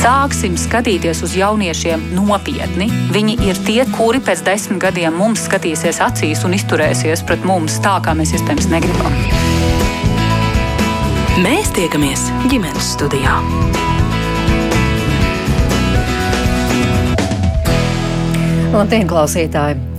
Sāksim skatīties uz jauniešiem nopietni. Viņi ir tie, kuri pēc desmit gadiem mums skatīsies acīs un izturēsies pret mums tā, kā mēs iespējams negribam. Mēs tiekamies ģimenes studijā. Labdien, klausītāji!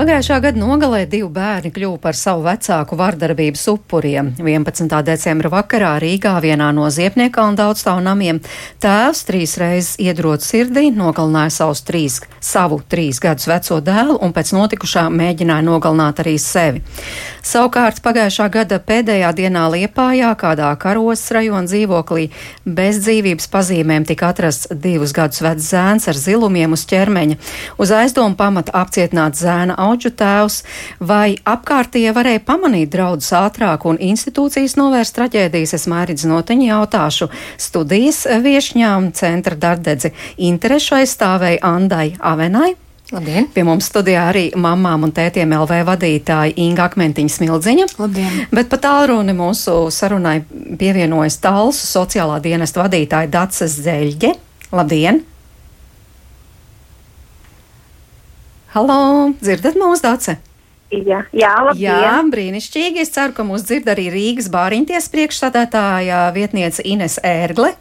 Pagājušā gada nogalē divi bērni kļuva par savu vecāku vardarbības upuriem. 11. decembra vakarā Rīgā vienā no Ziepnieka un daudzstāvu namiem tēvs trīs reizes iedrot sirdī, nogalināja savus trīs, savu trīs gadus veco dēlu un pēc notikušā mēģināja nogalināt arī sevi. Savukārt pagājušā gada pēdējā dienā Liepājā kādā karos rajona dzīvoklī bez dzīvības pazīmēm tika atrasts divus gadus vecs zēns ar zilumiem uz ķermeņa. Uz aizdomu pamata apcietināts zēna auģu tēvs, vai apkārtie varēja pamanīt draudus ātrāk un institūcijas novērst traģēdijas, es mērķis notiņu jautāšu studijas viešņām centra dardedzi interešu aizstāvēja Andai Avenai. Labdien! Pie mums studijā arī mamām un tētiem LV vadītāja Inga Akmentiņa Smildziņa. Labdien! Bet pat tālruni mūsu sarunai pievienojas Talsu sociālā dienesta vadītāja Daces Zeļģe. Labdien! Halo, dzirdat mūsu dace? Jā, jā, labdien. Jā, brīnišķīgi. Es ceru, ka mūs dzird arī Rīgas bāriņties priekšstādātāja vietniece Ines Ērgle.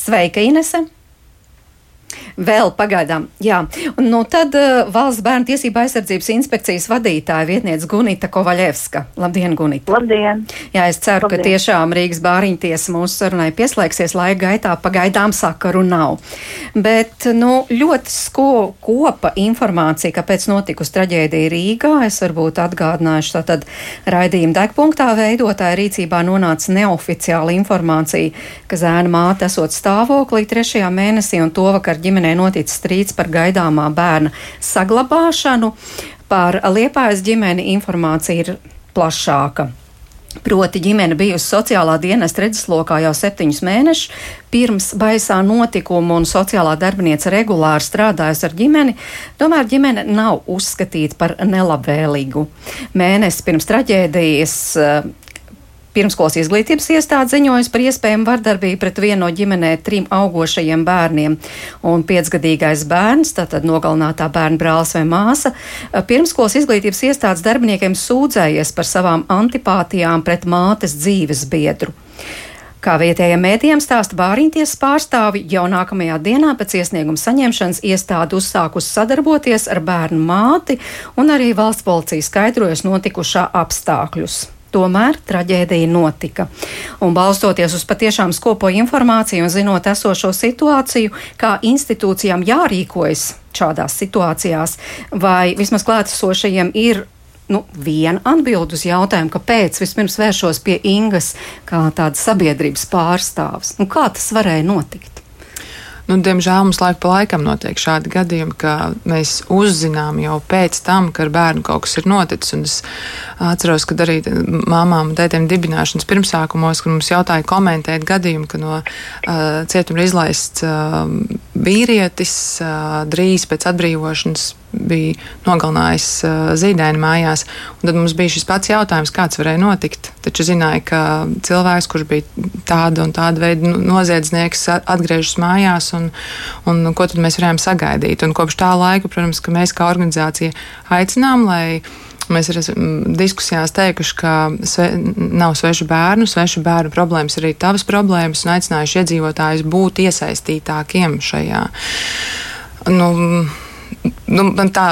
Sveika, Inese! Vēl pagaidām, jā. Un nu, tad uh, valsts bērnu tiesība aizsardzības inspekcijas vadītāja vietniece Gunita Kovaļevska. Labdien, Gunita! Labdien! Jā, es ceru, Labdien. ka tiešām Rīgas bāriņtiesa mūsu sarunai pieslēgsies laika gaitā, pagaidām sakaru nav. Bet, nu, ļoti sko kopa informācija, kāpēc notikusi traģēdija Rīgā. Es varbūt atgādināšu, tātad raidījuma degpunktā veidotāja rīcībā nonāca neoficiāla informācija, ka zēna māte esot stāvoklī trešajā mēnesī un to vakar ģimenē noticis strīds par gaidāmā bērna saglabāšanu. Par Liepājas ģimeni informācija ir plašāka. Proti, ģimene bijusi sociālā dienesta redzeslokā jau septiņus mēnešus. Pirms baisā notikuma un sociālā darbinieca regulāri strādājusi ar ģimeni, tomēr ģimene nav uzskatīta par nelabvēlīgu. Mēnesis pirms traģēdijas eh, Pirmskolas izglītības iestāde ziņojas par iespējamu vardarbību pret vienu no ģimenē trim augošajiem bērniem. Un piecgadīgais bērns, tātad nogalinātā bērna brālis vai māsa, pirmskolas izglītības iestādes darbiniekiem sūdzējies par savām antipātijām pret mātes dzīves biedru. Kā vietējiem mēdījiem stāsta Bāriņtiesas pārstāvi, jau nākamajā dienā pēc iesnieguma saņemšanas iestāde uzsākusi sadarboties ar bērnu māti un arī valsts policija skaidrojas notikušā apstākļus. Tomēr traģēdija notika. Un balstoties uz patiešām skopo informāciju un zinot esošo situāciju, kā institūcijām jārīkojas šādās situācijās, vai vismaz klātesošajiem ir nu, viena atbild uz jautājumu, kāpēc vispirms vēršos pie Ingas kā tādas sabiedrības pārstāvis. Nu, kā tas varēja notikt? Nu, diemžēl mums laika pa laikam notiek šādi gadījumi, ka mēs uzzinām jau pēc tam, ka ar bērnu kaut kas ir noticis. Un es atceros, ka arī māmām un tētiem dibināšanas pirmsākumos, kad mums jautāja komentēt gadījumu, ka no uh, cietuma ir izlaists uh, vīrietis uh, drīz pēc atbrīvošanas bija nogalinājis uh, zīdaini mājās. Un tad mums bija šis pats jautājums, kāds varēja notikt. Taču zināja, ka cilvēks, kurš bija tāda un tāda veida noziedznieks, atgriežas mājās, un, un ko tad mēs varējām sagaidīt. Un kopš tā laika, protams, mēs kā organizācija aicinām, lai Mēs esam diskusijās teikuši, ka sve, nav svešu bērnu, svešu bērnu problēmas arī tavas problēmas, un aicinājuši iedzīvotājus būt iesaistītākiem šajā. Nu, nu, man tā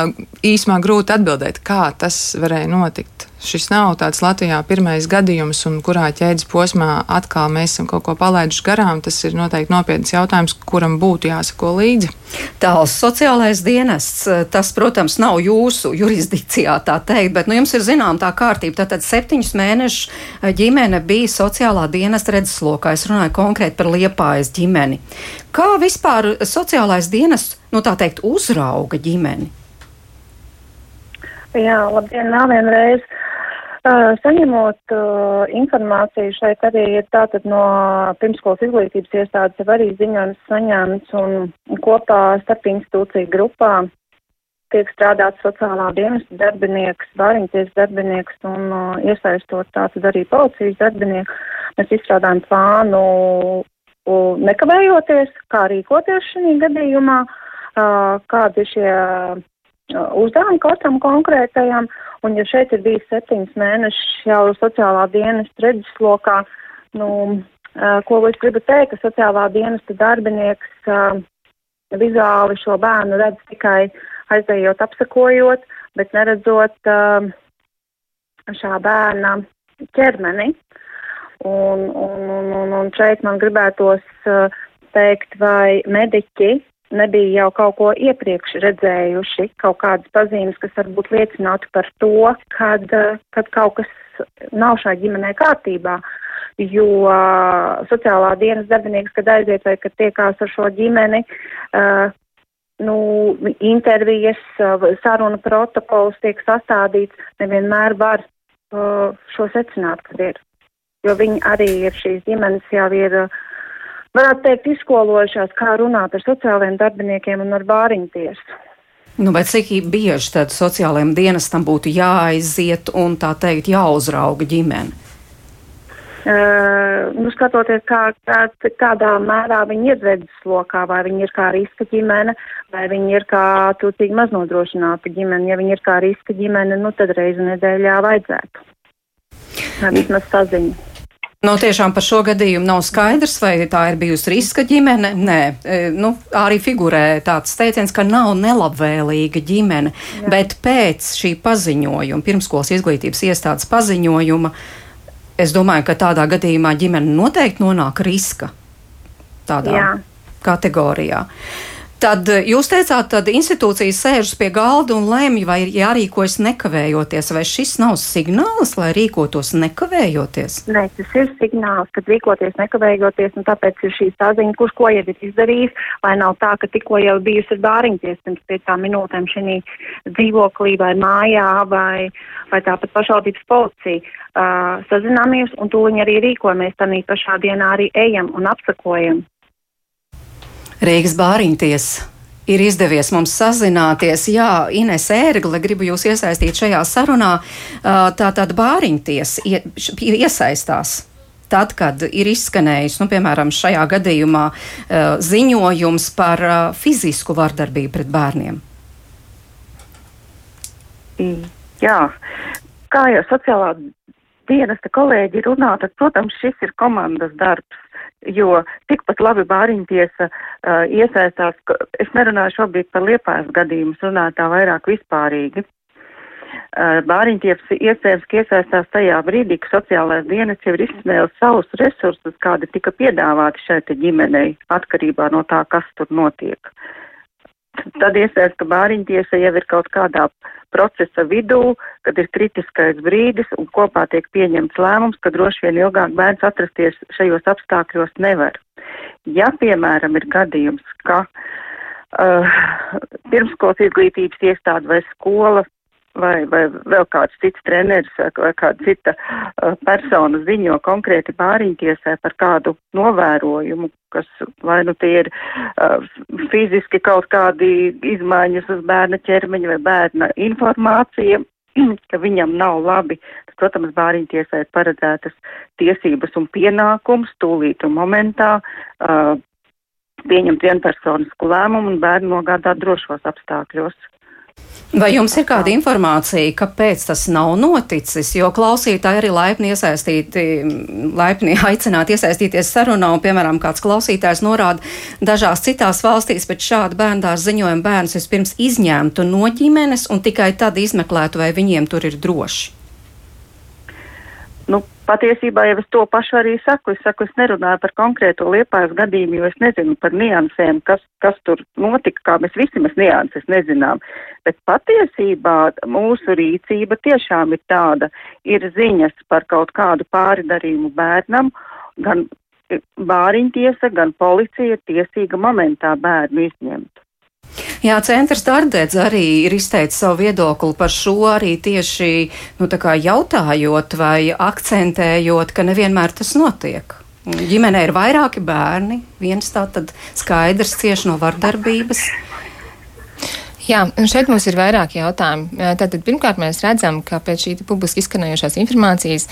īsumā grūti atbildēt, kā tas varēja notikt. Šis nav tāds Latvijā pirmais gadījums, un kurā ķēdes posmā atkal mēs esam kaut ko palaiduši garām. Tas ir noteikti nopietns jautājums, kuram būtu jāsako līdzi. Tāls sociālais dienests, tas, protams, nav jūsu jurisdikcijā, tā teikt, bet nu, jums ir zinām tā kārtība. Tātad septiņus mēnešus ģimene bija sociālā dienesta redzeslokā. Es runāju konkrēti par liepājas ģimeni. Kā vispār sociālais dienests, nu tā teikt, uzrauga ģimeni? Jā, labdien, vēl vienreiz. Uh, saņemot uh, informāciju šeit arī ir tātad no pirmskolas izglītības iestādes jau arī ziņojums saņemts un kopā starp institūciju grupā tiek strādāts sociālā dienesta darbinieks, bāriņties darbinieks un uh, iesaistot tātad arī policijas darbinieku. Mēs izstrādājam plānu uh, nekavējoties, kā rīkoties šī gadījumā, uh, kādi ir šie uh, uzdevumi katram konkrētajam, un ja šeit ir bijis septiņas mēnešus jau sociālā dienesta redzeslokā, nu, ko es gribu teikt, ka sociālā dienesta darbinieks vizuāli šo bērnu redz tikai aizējot, apsakojot, bet neredzot šā bērna ķermeni. Un, un, un, un, šeit man gribētos teikt, vai mediķi nebija jau kaut ko iepriekš redzējuši, kaut kādas pazīmes, kas varbūt liecinātu par to, kad, uh, kad kaut kas nav šā ģimenē kārtībā. Jo uh, sociālā dienas darbinieks, kad aiziet vai kad tiekās ar šo ģimeni, uh, nu, intervijas, saruna protokols tiek sastādīts, nevienmēr var uh, šo secināt, kad ir. Jo viņi arī ir šīs ģimenes jau ir, varētu teikt, izskolojušās, kā runāt ar sociālajiem darbiniekiem un ar bāriņu tiesu. Nu, bet cik bieži tad sociālajiem dienestam būtu jāaiziet un tā teikt jāuzrauga ģimene? Uh, nu, skatoties, kā, kā, kādā mērā viņi ir redzes lokā, vai viņi ir kā riska ģimene, vai viņi ir kā tūcīgi maznodrošināta ģimene. Ja viņi ir kā riska ģimene, nu tad reizi nedēļā vajadzētu. Vismaz saziņu. Nu, tiešām par šo gadījumu nav skaidrs, vai tā ir bijusi riska ģimene. Nē, nu, arī figurē tāds teiciens, ka nav nelabvēlīga ģimene, Jā. bet pēc šī paziņojuma, pirmskolas izglītības iestādes paziņojuma, uh, Es domāju, ka tādā gadījumā ģimene noteikti nonāk riska tādā Jā. kategorijā. Tad eh, jūs teicāt, ka institūcijas sēžas pie galda un lemj, vai ir jārīkojas nekavējoties, vai šis nav signāls, lai rīkotos nekavējoties? Nē, tas ir signāls, ka rīkoties nekavējoties, un tāpēc ir šī saziņa, kurš ko jau ir izdarījis, lai nav tā, ka tikko jau bijusi ar bāriņties pirms piecām minūtēm šī dzīvoklī vai mājā vai, vai tāpat pašvaldības policija. Uh, sazināmies un tūliņ arī rīkojamies, tā pašā dienā arī ejam un apsakojam. Rīgas bāriņties ir izdevies mums sazināties. Jā, Ines Ērgle, gribu jūs iesaistīt šajā sarunā. Tātad bāriņties iesaistās. Tad, kad ir izskanējis, nu, piemēram, šajā gadījumā ziņojums par fizisku vardarbību pret bērniem. Jā, kā jau sociālā dienesta kolēģi runā, tad, protams, šis ir komandas darbs jo tikpat labi bāriņtiesa uh, iesaistās, ka es nerunāju šobrīd par liepājas gadījumu, runāju tā vairāk vispārīgi. Uh, bāriņtiesa iespējams, ka iesaistās tajā brīdī, ka sociālais dienas jau ir izsmēlis savus resursus, kādi tika piedāvāti šai ģimenei, atkarībā no tā, kas tur notiek. Tad iespējams, ka bāriņtiesa jau ir kaut kādā procesa vidū, kad ir kritiskais brīdis un kopā tiek pieņemts lēmums, ka droši vien ilgāk bērns atrasties šajos apstākļos nevar. Ja, piemēram, ir gadījums, ka uh, pirmskolas izglītības iestāde vai skola vai, vai vēl kāds cits treneris vai kāda cita uh, persona ziņo konkrēti bāriņtiesai par kādu novērojumu, kas vai nu tie ir uh, fiziski kaut kādi izmaiņas uz bērna ķermeņa vai bērna informācija, ka viņam nav labi. Tad, protams, bāriņtiesai ir paredzētas tiesības un pienākums tūlīt un momentā uh, pieņemt vienpersonisku lēmumu un bērnu nogādāt drošos apstākļos. Vai jums ir kāda informācija, kāpēc tas nav noticis? Jo klausītāji arī laipni iesaistīti, laipni aicināti iesaistīties sarunā, un, piemēram, kāds klausītājs norāda, dažās citās valstīs pēc šāda bērndārs ziņojuma bērns vispirms izņemtu no ģimenes un tikai tad izmeklētu, vai viņiem tur ir droši. Nu, Patiesībā jau es to pašu arī saku. Es saku, es nerunāju par konkrēto liepājas gadījumu, jo es nezinu par niansēm, kas, kas tur notika, kā mēs visi mēs nianses nezinām. Bet patiesībā mūsu rīcība tiešām ir tāda, ir ziņas par kaut kādu pāridarījumu bērnam, gan bāriņtiesa, gan policija ir tiesīga momentā bērnu izņemt. Jā, centrs Dārdēdz arī ir izteicis savu viedokli par šo arī tieši nu, jautājot vai akcentējot, ka nevienmēr tas notiek. Ģimenē ir vairāki bērni, viens tā tad skaidrs cieši no vardarbības. Jā, un šeit mums ir vairāk jautājumu. Tātad, pirmkārt, mēs redzam, ka pēc šī publiski izskanējušās informācijas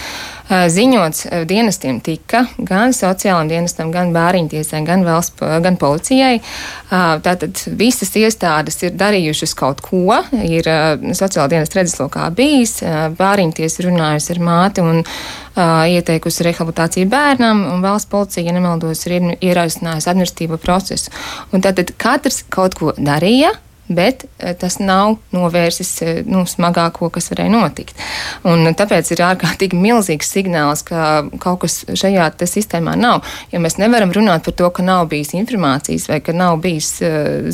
ziņots dienestiem tika gan sociālajiem dienestam, gan bāriņtiesai, gan valsts, gan policijai. Tātad visas iestādes ir darījušas kaut ko, ir sociāla dienesta redzeslokā bijis, bāriņtiesa runājusi ar māti un ieteikusi rehabilitāciju bērnam, un valsts policija, ja nemaldos, ir ierosinājusi administratīvo procesu. Un tātad katrs kaut ko darīja bet eh, tas nav novērsis eh, nu, smagāko, kas varēja notikt. Un tāpēc ir ārkārtīgi milzīgs signāls, ka kaut kas šajā sistēmā nav. Ja mēs nevaram runāt par to, ka nav bijis informācijas vai ka nav bijis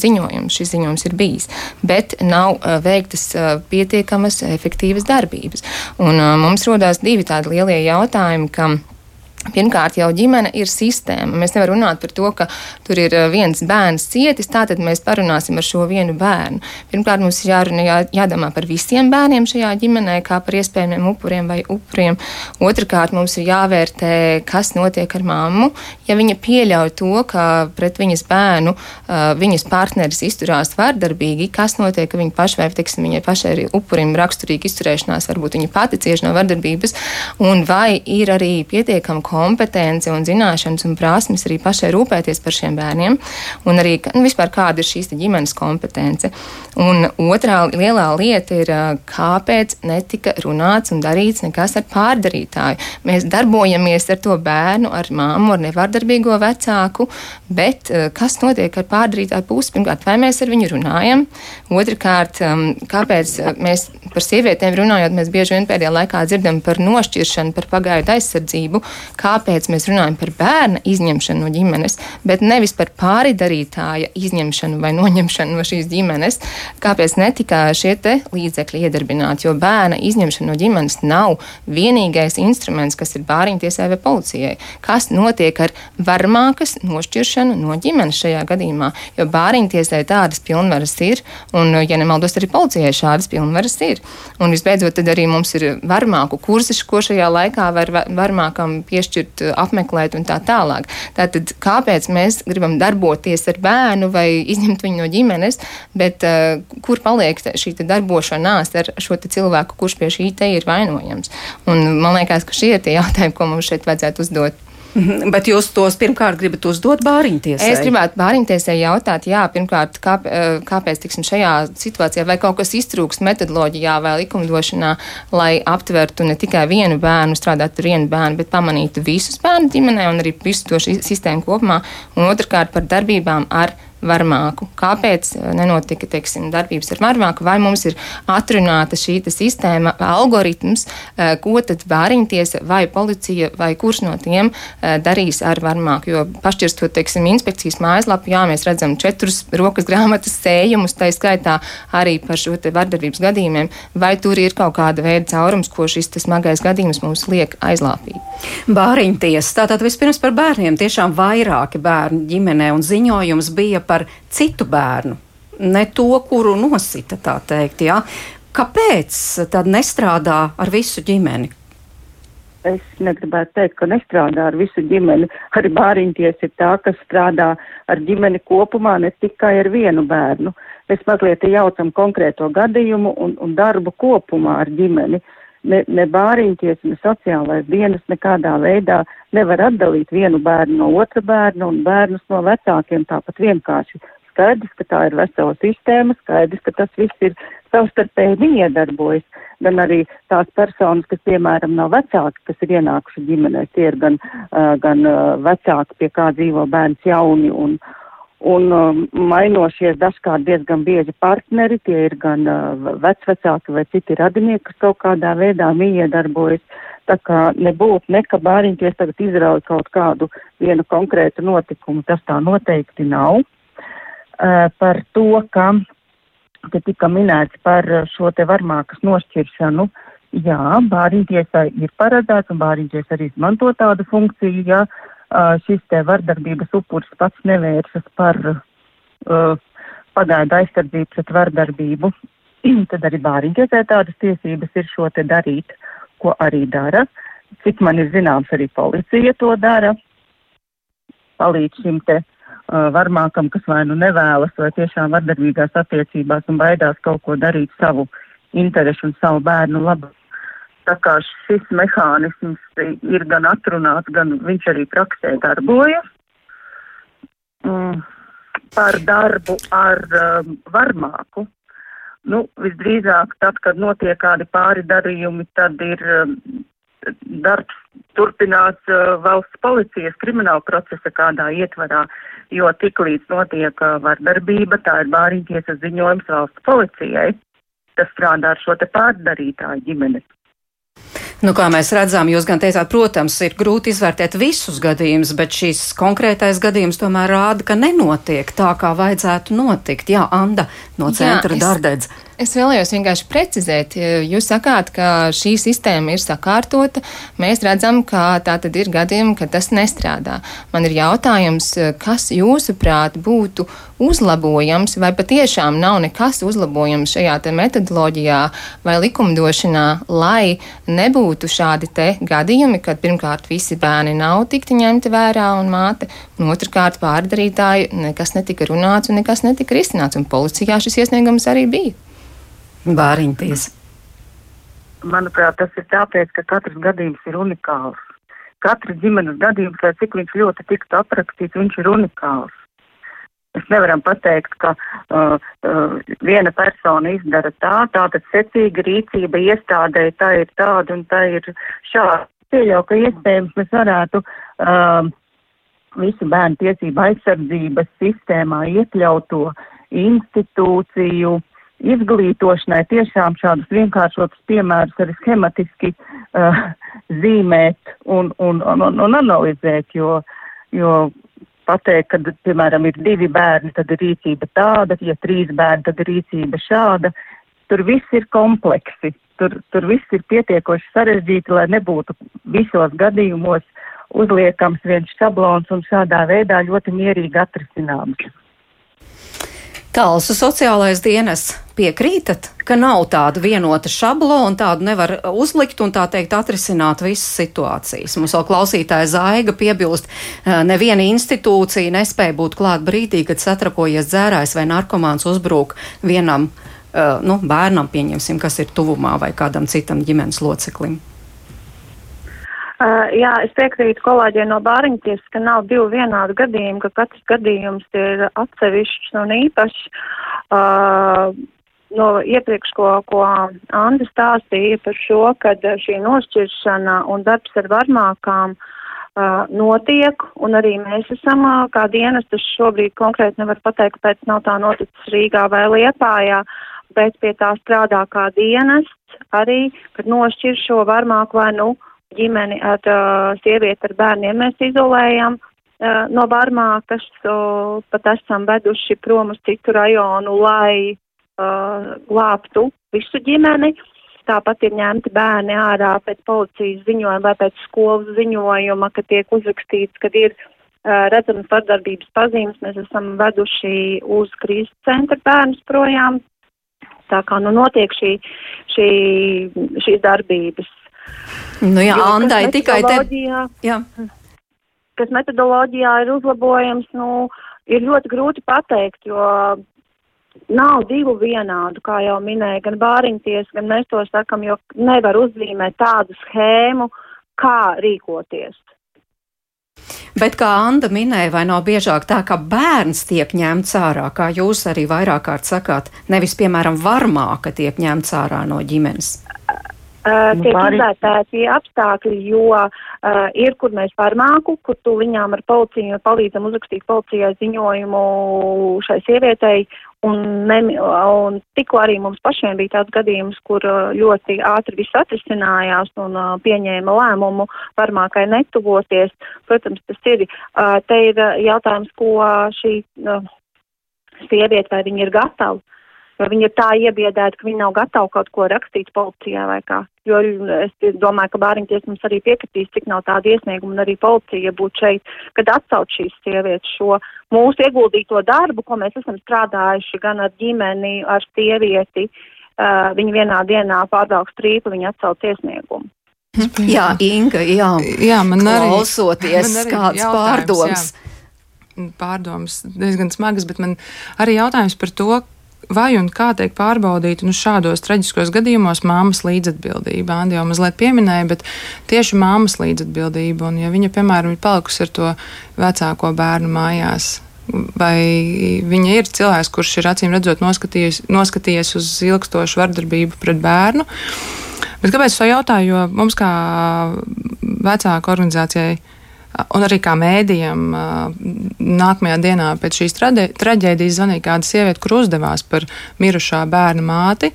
ziņojums, šis ziņojums ir bijis, bet nav veiktas pietiekamas, efektīvas darbības. Un mums rodās divi tādi lielie jautājumi, ka Pirmkārt, jau ģimene ir sistēma. Mēs nevaram runāt par to, ka tur ir eh, viens bērns cietis, tātad mēs parunāsim ar šo vienu bērnu. Pirmkārt, mums ir jārunā, jā, jādomā par visiem bērniem šajā ģimenē, kā par iespējamiem upuriem vai upuriem. Otrakārt, mums ir jāvērtē, kas notiek ar mammu. Ja viņa pieļauj to, ka pret viņas bērnu uh, viņas partneris izturās vardarbīgi, kas notiek, ka viņa paša vai, teiksim, viņai pašai ir upurim raksturīga izturēšanās, varbūt viņa pati cieši no vardarbības, un vai ir arī pietiekama kompetence un zināšanas un prasmes arī pašai rūpēties par šiem bērniem, un arī nu, vispār kāda ir šīs ģimenes kompetence. Un otrā lielā lieta ir, kāpēc netika runāts un darīts nekas ar pārdarītāju. Mēs darbojamies ar to bērnu, ar māmu, ar nevardarbīgo vecāku, bet kas notiek ar pārdarītāju pusi? Pirmkārt, vai mēs ar viņu runājam? Otrakārt, kāpēc mēs par sievietēm runājot, mēs bieži vien pēdējā laikā dzirdam par nošķiršanu, par pagaidu aizsardzību, kāpēc mēs runājam par bērna izņemšanu no ģimenes, bet nevis par pāridarītāja izņemšanu vai noņemšanu no šīs ģimenes, kāpēc netika šie līdzekļi iedarbināti, jo bērna izņemšana no ģimenes nav vienīgais instruments, kas ir bāriņtiesai vai policijai. Kas notiek ar varmākas nošķiršanu no ģimenes šajā gadījumā, jo bāriņtiesai tādas pilnvaras ir, un, ja nemaldos, arī policijai šādas pilnvaras ir. Un visbeidzot, tad arī mums ir varmāku kursi, ko šajā laikā var varmākam piešķirt piešķirt, eh, apmeklēt un tā tālāk. Tātad, kāpēc mēs gribam darboties ar bērnu vai izņemt viņu no ģimenes, bet uh, kur paliek šī darbošanās ar šo cilvēku, kurš pie šī te ir vainojams? Un man liekas, ka šie ir tie jautājumi, ko mums šeit vajadzētu uzdot. Bet jūs tos pirmkārt gribat uzdot bāriņtiesai? Es gribētu bāriņtiesai jautāt, jā, pirmkārt, kā, eh, kāpēc, tiksim, šajā situācijā vai kaut kas iztrūkst metodoloģijā vai likumdošanā, lai aptvertu ne tikai vienu bērnu, strādāt ar vienu bērnu, bet pamanītu visus bērnu ģimenē un arī visu to sistēmu kopumā, un otrkārt par darbībām ar varmāku. Kāpēc nenotika teiksim, darbības ar varmāku? Vai mums ir atrunāta šī sistēma, algoritms, eh, ko tad bāriņtiesa vai policija vai kurš no tiem eh, darīs ar varmāku? Jo pašķirstot, teiksim, inspekcijas mājaslapu, jā, mēs redzam četrus rokas grāmatas sējumus, tā skaitā arī par šo te vardarbības gadījumiem. Vai tur ir kaut kāda veida caurums, ko šis smagais gadījums mums liek aizlāpīt? Bāriņtiesa. Tātad vispirms par bērniem. Tiešām vairāki bērni ģimenē un ziņojums bija par citu bērnu, ne to, kuru nosita, tā teikt. Ja? Kāpēc tad nestrādā ar visu ģimeni? Es negribētu teikt, ka nestrādā ar visu ģimeni. Arī bāriņties ir tā, kas strādā ar ģimeni kopumā, ne tikai ar vienu bērnu. Mēs mazliet jaucam konkrēto gadījumu un, un darbu kopumā ar ģimeni. Ne, ne bāriņties, ne sociālais dienas nekādā veidā nevar atdalīt vienu bērnu no otra bērna un bērnus no vecākiem tāpat vienkārši. Skaidrs, ka tā ir vesela sistēma, skaidrs, ka tas viss ir savstarpēji miedarbojas, gan arī tās personas, kas, piemēram, nav vecāki, kas ir ienākuši ģimenē, tie ir gan, uh, gan uh, vecāki, pie kā dzīvo bērns jauni un, un um, mainošies dažkārt diezgan bieži partneri, tie ir gan uh, vecvecāki vai citi radinieki, kas kaut kādā veidā miedarbojas. Tā kā nebūtu neka bāriņķies tagad izraut kaut kādu vienu konkrētu notikumu, tas tā noteikti nav. Uh, par to, ka te tika minēts par šo te varmākas nošķiršanu, jā, bāriņtiesai ir paredzēts un bāriņties arī izmanto tādu funkciju, ja uh, šis te vardarbības upuris pats nevēršas par uh, pagaidu aizsardzību pret vardarbību, tad arī bāriņtiesai tādas tiesības ir šo te darīt. Ko arī dara. Cik man ir zināms, arī policija to dara. Palīdz šim te uh, varmākam, kas vai nu nevēlas, vai tiešām vardarbīgās attiecībās un baidās kaut ko darīt savu interešu un savu bērnu labu. Tā kā šis mehānisms ir gan atrunāts, gan viņš arī praksē darbojas. Mm, par darbu ar um, varmāku. Nu, visdrīzāk, tad, kad notiek kādi pāri darījumi, tad ir um, darbs turpināts uh, valsts policijas krimināla procesa kādā ietvarā, jo tiklīdz notiek uh, vardarbība, tā ir bāriņtiesas ziņojums valsts policijai, kas strādā ar šo te pārdarītāju ģimeni. Nu, kā mēs redzam, jūs gan teicāt, protams, ir grūti izvērtēt visus gadījumus, bet šis konkrētais gadījums tomēr rāda, ka nenotiek tā, kā vajadzētu notikt. Jā, Anda no centra Dardedz. Es vēlējos vienkārši precizēt, jūs sakāt, ka šī sistēma ir sakārtota. Mēs redzam, ka tā tad ir gadījumi, ka tas nestrādā. Man ir jautājums, kas jūsuprāt būtu uzlabojams, vai patiešām nav nekas uzlabojams šajā metodoloģijā vai likumdošanā, lai nebūtu šādi te gadījumi, kad pirmkārt visi bērni nav tikti ņemti vērā un māte, un otrkārt pārdarītāji nekas netika runāts un nekas netika risināts, un policijā šis iesniegums arī bija. Bāriņties. Manuprāt, tas ir tāpēc, ka katrs gadījums ir unikāls. Katrs ģimenes gadījums, lai cik viņš ļoti tiktu aprakstīts, viņš ir unikāls. Mēs nevaram pateikt, ka uh, uh, viena persona izdara tā, tātad secīga rīcība iestādē, tā ir tāda un tā ir šāda. Pieļauju, ka iespējams mēs varētu uh, visu bērnu tiesību aizsardzības sistēmā iekļauto institūciju izglītošanai tiešām šādus vienkāršotus piemērus arī schematiski uh, zīmēt un, un, un, un, analizēt, jo, jo pateikt, ka, piemēram, ir divi bērni, tad ir rīcība tāda, ja trīs bērni, tad ir rīcība šāda. Tur viss ir kompleksi, tur, tur viss ir pietiekoši sarežģīti, lai nebūtu visos gadījumos uzliekams viens šablons un šādā veidā ļoti mierīgi atrisināms. Talsu sociālais dienas piekrītat, ka nav tāda vienota šablona, tādu nevar uzlikt un tā teikt atrisināt visas situācijas. Mums vēl klausītāja Zaiga piebilst, neviena institūcija nespēja būt klāt brīdī, kad satrakojies dzērājs vai narkomāns uzbrūk vienam nu, bērnam, pieņemsim, kas ir tuvumā vai kādam citam ģimenes loceklim. Uh, jā, es piekrītu kolēģiem no Bāriņties, ka nav divu vienādu gadījumu, ka katrs gadījums ir atsevišķs un īpašs. Uh, no iepriekš, ko, ko Anda stāstīja par šo, kad šī nošķiršana un darbs ar varmākām uh, notiek, un arī mēs esam uh, kā dienas, tas šobrīd konkrēti nevar pateikt, kāpēc nav tā noticis Rīgā vai Liepājā, bet pie tā strādā kā dienests arī, kad nošķir šo varmāku vai nu ģimeni ar uh, sievieti ar bērniem mēs izolējam uh, no Barmākas, uh, pat esam veduši prom uz citu rajonu, lai uh, glābtu visu ģimeni. Tāpat ir ņemti bērni ārā pēc policijas ziņojuma vai pēc skolas ziņojuma, ka tiek uzrakstīts, ka ir uh, redzamas vardarbības pazīmes. Mēs esam veduši uz krīzes centra bērnus projām. Tā kā nu notiek šī, šī, šīs darbības. Nu jā, jo, Andai tikai te. Jā. Kas metodoloģijā ir uzlabojams, nu, ir ļoti grūti pateikt, jo nav divu vienādu, kā jau minēja, gan bāriņties, gan mēs to sakam, jo nevar uzzīmēt tādu schēmu, kā rīkoties. Bet, kā Anna minēja, vai nav biežāk tā, ka bērns tiek ņemts ārā, kā jūs arī vairāk kārt sakāt, nevis, piemēram, varmāka tiek ņemts ārā no ģimenes? Uh, tiek pāri... izvērtēti apstākļi, jo uh, ir, kur mēs farmāku, kur tu viņām ar policiju palīdzam uzrakstīt policijai ziņojumu šai sievietei, un, ne, un tikko arī mums pašiem bija tāds gadījums, kur uh, ļoti ātri viss atrisinājās un uh, pieņēma lēmumu farmākai netuvoties. Protams, tas ir, uh, te ir jautājums, ko šī uh, sieviete, vai viņa ir gatava viņi ir tā iebiedēti, ka viņi nav gatavi kaut ko rakstīt policijā vai kā. Jo es domāju, ka bāriņties mums arī piekritīs, cik nav tāda iesnieguma un arī policija būtu šeit, kad atsauc šīs sievietes šo mūsu ieguldīto darbu, ko mēs esam strādājuši gan ar ģimeni, ar sievieti. Uh, viņi vienā dienā pārdaugs trīpu, viņi atsauc iesniegumu. Jā, Inga, jā, jā man arī klausoties, man arī kāds pārdoms. Jā pārdomas diezgan smagas, bet man arī jautājums par to, vai un kā tiek pārbaudīta nu, šādos traģiskos gadījumos māmas līdzatbildība. Andi jau mazliet pieminēja, bet tieši māmas līdzatbildība. Un, ja viņa, piemēram, ir palikusi ar to vecāko bērnu mājās, vai viņa ir cilvēks, kurš ir acīm redzot noskatījies, noskatījies uz ilgstošu vardarbību pret bērnu. Bet kāpēc es to jautāju? Jo mums, kā vecāku organizācijai, Un arī kā mēdījam nākamajā dienā pēc šīs traģēdijas zvanīja kāda sieviete, kur uzdevās par mirušā bērna māti.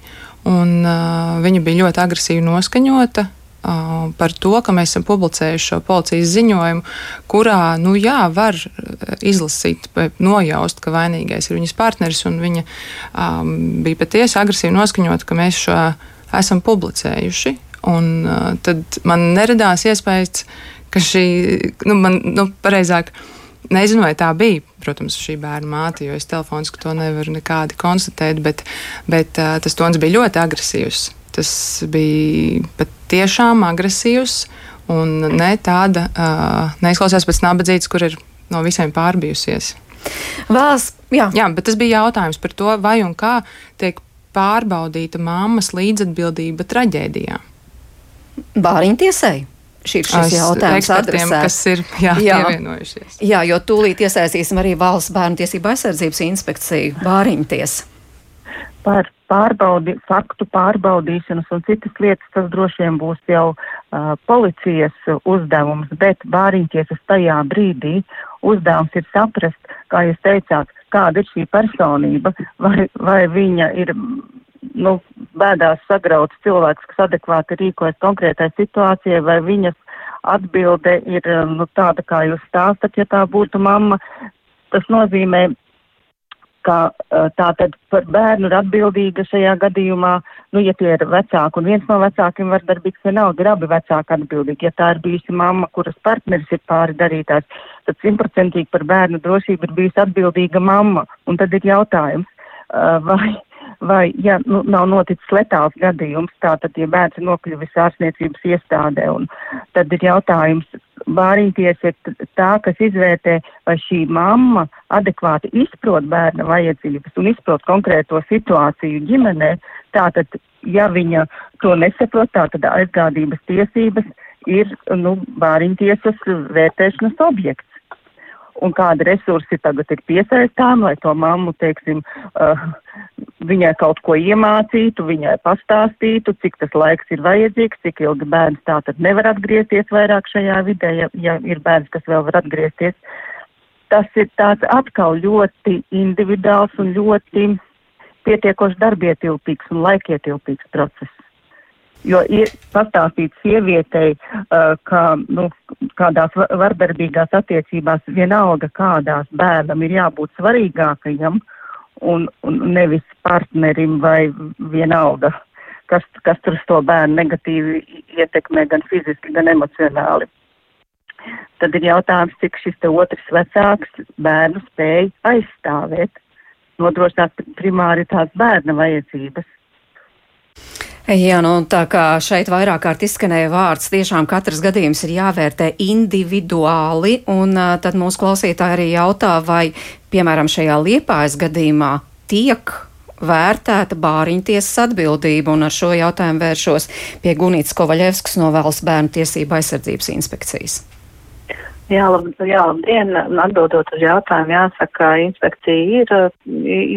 Un, uh, viņa bija ļoti agresīvi noskaņota par to, ka mēs esam publicējuši šo policijas ziņojumu, kurā, nu jā, var izlasīt, nojaust, ka vainīgais ir viņas partneris. Viņa um, bija patiesi agresīvi noskaņota, ka mēs šo esam publicējuši. Un uh, tad man neradās iespējas, ka šī, nu, man, nu, pareizāk, nezinu, vai tā bija, protams, šī bērna māte, jo es telefoniski to nevaru nekādi konstatēt, bet, bet uh, tas tons bija ļoti agresīvs. Tas bija patiešām agresīvs un ne tāda, uh, neizklausās pēc nabadzītes, kur ir no visiem pārbijusies. Valsts, jā. jā, bet tas bija jautājums par to, vai un kā tiek pārbaudīta mammas līdzatbildība traģēdijā. Bāriņtiesai šī ir šis jautājums adresēts. kas ir jā, jā. pievienojušies. Jā, jo tūlīt iesaistīsim arī Valsts bērnu tiesību aizsardzības inspekciju Bāriņties. Par pārbaudi, faktu pārbaudīšanas un citas lietas tas droši vien būs jau uh, policijas uzdevums, bet Bāriņtiesas tajā brīdī uzdevums ir saprast, kā jūs teicāt, kāda ir šī personība, vai, vai viņa ir nu, bēdās sagrauts cilvēks, kas adekvāti rīkojas konkrētai situācijai, vai viņas atbilde ir nu, tāda, kā jūs stāstat, ja tā būtu mamma. Tas nozīmē, ka tā tad par bērnu ir atbildīga šajā gadījumā, nu, ja tie ir vecāki, un viens no vecākiem var darbīgs vienalga, ir abi vecāki atbildīgi. Ja tā ir bijusi mamma, kuras partneris ir pāri darītājs, tad simtprocentīgi par bērnu drošību ir bijusi atbildīga mamma, un tad ir jautājums, vai vai, ja nu, nav noticis letāls gadījums, tātad, ja bērns ir nokļuvis ārstniecības iestādē, un tad ir jautājums, bārīties ir tā, kas izvērtē, vai šī mamma adekvāti izprot bērna vajadzības un izprot konkrēto situāciju ģimenē, tātad, ja viņa to nesaprot, tātad aizgādības tiesības ir, nu, bāriņtiesas vērtēšanas objekts un kādi resursi tagad ir piesaistām, lai to mammu, teiksim, uh, viņai kaut ko iemācītu, viņai pastāstītu, cik tas laiks ir vajadzīgs, cik ilgi bērns tā tad nevar atgriezties vairāk šajā vidē, ja, ja ir bērns, kas vēl var atgriezties. Tas ir tāds atkal ļoti individuāls un ļoti pietiekoši darbietilpīgs un laikietilpīgs process. Jo ir pastāstīt sievietei, uh, ka nu, kādās vardarbīgās attiecībās vienalga kādās bērnam ir jābūt svarīgākajam un, un nevis partnerim vai vienalga, kas, kas tur to bērnu negatīvi ietekmē gan fiziski, gan emocionāli. Tad ir jautājums, cik šis otrs vecāks bērnu spēj aizstāvēt, nodrošināt primāri tās bērna vajadzības. Jā, nu tā kā šeit vairāk kārt izskanēja vārds, tiešām katrs gadījums ir jāvērtē individuāli, un uh, tad mūsu klausītāji arī jautā, vai, piemēram, šajā liepājas gadījumā tiek vērtēta bāriņtiesas atbildība, un ar šo jautājumu vēršos pie Gunītas Kovaļevskas no Valsts bērnu tiesību aizsardzības inspekcijas. Jā, lab, jā, labdien. Atbildot uz jautājumu, jāsaka, inspekcija ir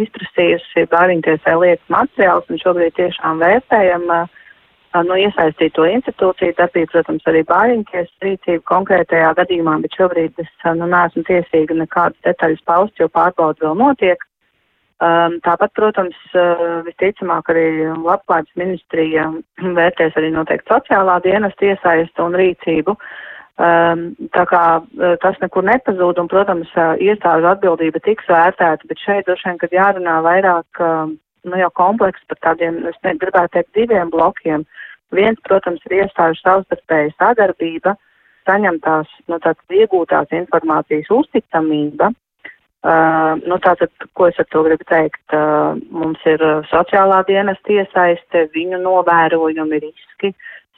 izprasījusi bāriņtiesai lietas materiālus un šobrīd tiešām vērtējam no iesaistīto institūciju darbību, protams, arī bāriņtiesas rīcību konkrētajā gadījumā, bet šobrīd es nu, neesmu tiesīga nekādas detaļas paust, jo pārbauda vēl notiek. Um, tāpat, protams, uh, visticamāk arī labklājības ministrija vērtēs arī noteikti sociālā dienesta iesaistu un rīcību. Uh, tā kā uh, tas nekur nepazūd un, protams, uh, iestāžu atbildība tiks vērtēta, bet šeit droši vien, kad jārunā vairāk, uh, nu jau kompleks par tādiem, es gribētu teikt, diviem blokiem. Viens, protams, ir iestāžu savstarpēja sadarbība, saņemtās, nu tātad iegūtās informācijas uzticamība. Uh, nu tātad, ko es ar to gribu teikt, uh, mums ir sociālā dienas iesaiste, viņu novērojumi, riski,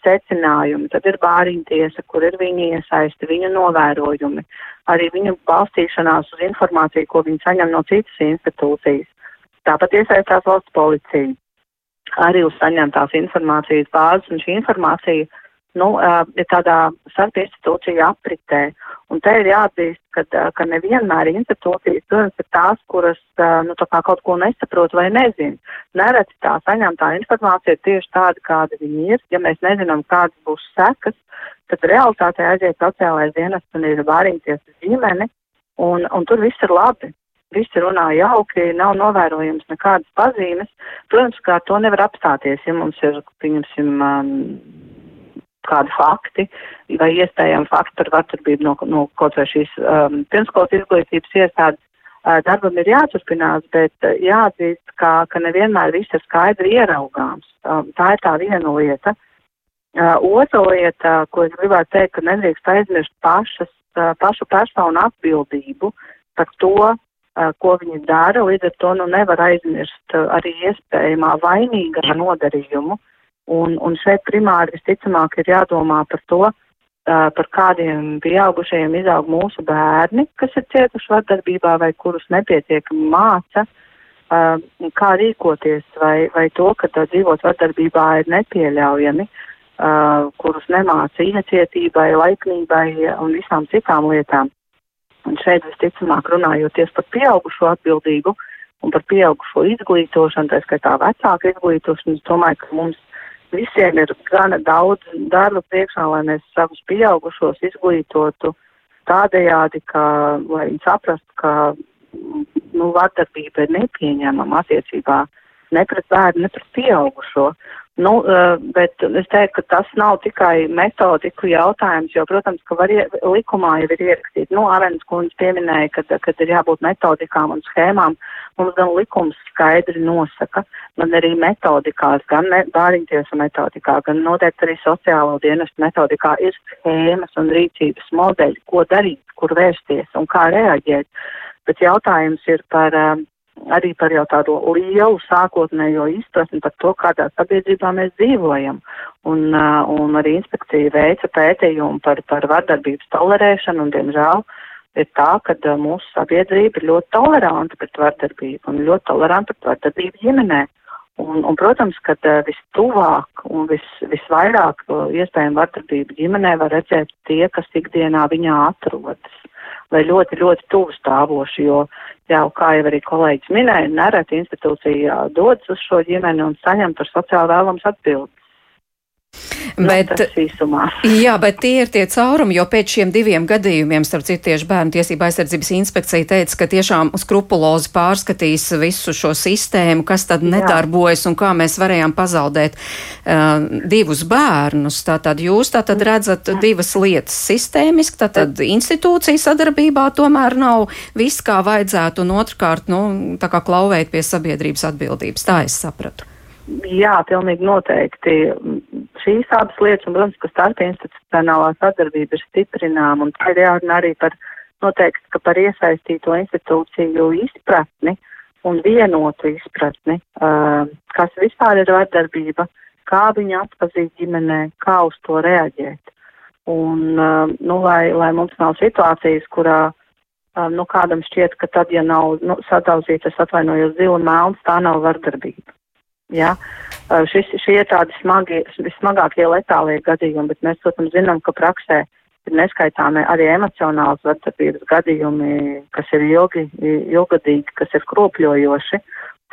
secinājumi, tad ir bāriņtiesa, kur ir viņa iesaisti, viņu novērojumi, arī viņu balstīšanās uz informāciju, ko viņi saņem no citas institūcijas. Tāpat iesaistās valsts policija arī uz saņemtās informācijas bāzes, un šī informācija nu, tādā starp institūciju apritē. Un te ir jāatzīst, ka, ka nevienmēr institūcijas, protams, ir tās, kuras nu, kā kaut ko nesaprot vai nezin. Nereti tā saņemtā informācija ir tieši tāda, kāda viņi ir. Ja mēs nezinām, kādas būs sekas, tad realitātē aiziet sociālais dienests un ir vārīties uz ģimeni, un, un tur viss ir labi visi runā jauki, nav novērojams nekādas pazīmes. Protams, kā to nevar apstāties, ja mums ir, pieņemsim, um, kādi fakti vai iespējami fakti par vardarbību no, no kaut vai šīs um, pirmskolas izglītības iestādes. Uh, darbam ir jāturpinās, bet uh, jāatzīst, ka, ka nevienmēr viss ir skaidri ieraugāms. Um, tā ir tā viena lieta. Uh, otra lieta, ko es gribētu teikt, ka nedrīkst aizmirst pašas, uh, pašu personu atbildību par to, ko viņi dara, līdz ar to nu, nevar aizmirst arī iespējamā vainīgā nodarījumu. Un, un šeit primāri visticamāk ir jādomā par to, par kādiem pieaugušajiem izaug mūsu bērni, kas ir cietuši vardarbībā vai kurus nepietiekami māca, kā rīkoties, vai, vai to, ka dzīvot vardarbībā ir nepieļaujami, kurus nemāca iecietībai, laipnībai un visām citām lietām. Un šeit visticamāk runājoties par pieaugušo atbildību un par pieaugušo izglītošanu, tā skaitā vecāku izglītošanu, es domāju, ka mums visiem ir gana daudz darba priekšā, lai mēs savus pieaugušos izglītotu tādējādi, ka, lai viņi saprastu, ka nu, vardarbība ir nepieņemama attiecībā ne pret bērnu, ne pret pieaugušo. Nu, eh, bet es teiktu, ka tas nav tikai metodiku jautājums, jo, protams, ka var, likumā jau ir ierakstīts, nu, Arens kundze pieminēja, ka, kad ir jābūt metodikām un schēmām, mums gan likums skaidri nosaka, gan arī metodikās, gan ne, bāriņtiesu metodikā, gan noteikti arī sociālo dienestu metodikā ir schēmas un rīcības modeļi, ko darīt, kur vērsties un kā reaģēt. Bet jautājums ir par um, arī par jau tādu lielu sākotnējo izpratni par to, kādā sabiedrībā mēs dzīvojam. Un, uh, un arī inspekcija veica pētījumu par, par vardarbības tolerēšanu un, diemžēl, ir tā, ka uh, mūsu sabiedrība ir ļoti toleranta pret vardarbību un ļoti toleranta pret vardarbību ģimenē. Un, un, protams, ka uh, vistuvāk un vis, visvairāk iespējami vardarbību ģimenē var redzēt tie, kas ikdienā viņā atrodas vai ļoti, ļoti tuvu stāvoši, jo, jā, kā jau arī kolēģis minēja, nereti institūcija dodas uz šo ģimeni un saņem par sociāli vēlams atbildes. Nu, bet, jā, bet tie ir tie caurumi, jo pēc šiem diviem gadījumiem, starp citu, tieši bērnu tiesība aizsardzības inspekcija teica, ka tiešām skrupulozi pārskatīs visu šo sistēmu, kas tad nedarbojas jā. un kā mēs varējām pazaudēt uh, divus bērnus. Tātad jūs tātad redzat divas lietas sistēmiski, tātad institūcija sadarbībā tomēr nav viss, kā vajadzētu, un otrkārt, nu, tā kā klauvēt pie sabiedrības atbildības. Tā es sapratu. Jā, pilnīgi noteikti. Šīs abas lietas, un, protams, ka starpinstitucionālā sadarbība ir stiprināma, un tā ir jārunā arī par noteikti, ka par iesaistīto institūciju izpratni un vienotu izpratni, uh, kas vispār ir vardarbība, kā viņa atpazīt ģimenē, kā uz to reaģēt. Un, uh, nu, lai, lai mums nav situācijas, kurā uh, nu, kādam šķiet, ka tad, ja nav nu, sadauzīts, es atvainojos, zila melns, tā nav vardarbība. Ja? Šis, šie ir tādi smagi, vismagākie letālie gadījumi, bet mēs, protams, zinām, ka praksē ir neskaitāmi arī emocionāls vardarbības gadījumi, kas ir ilgi, ilgadīgi, kas ir kropļojoši.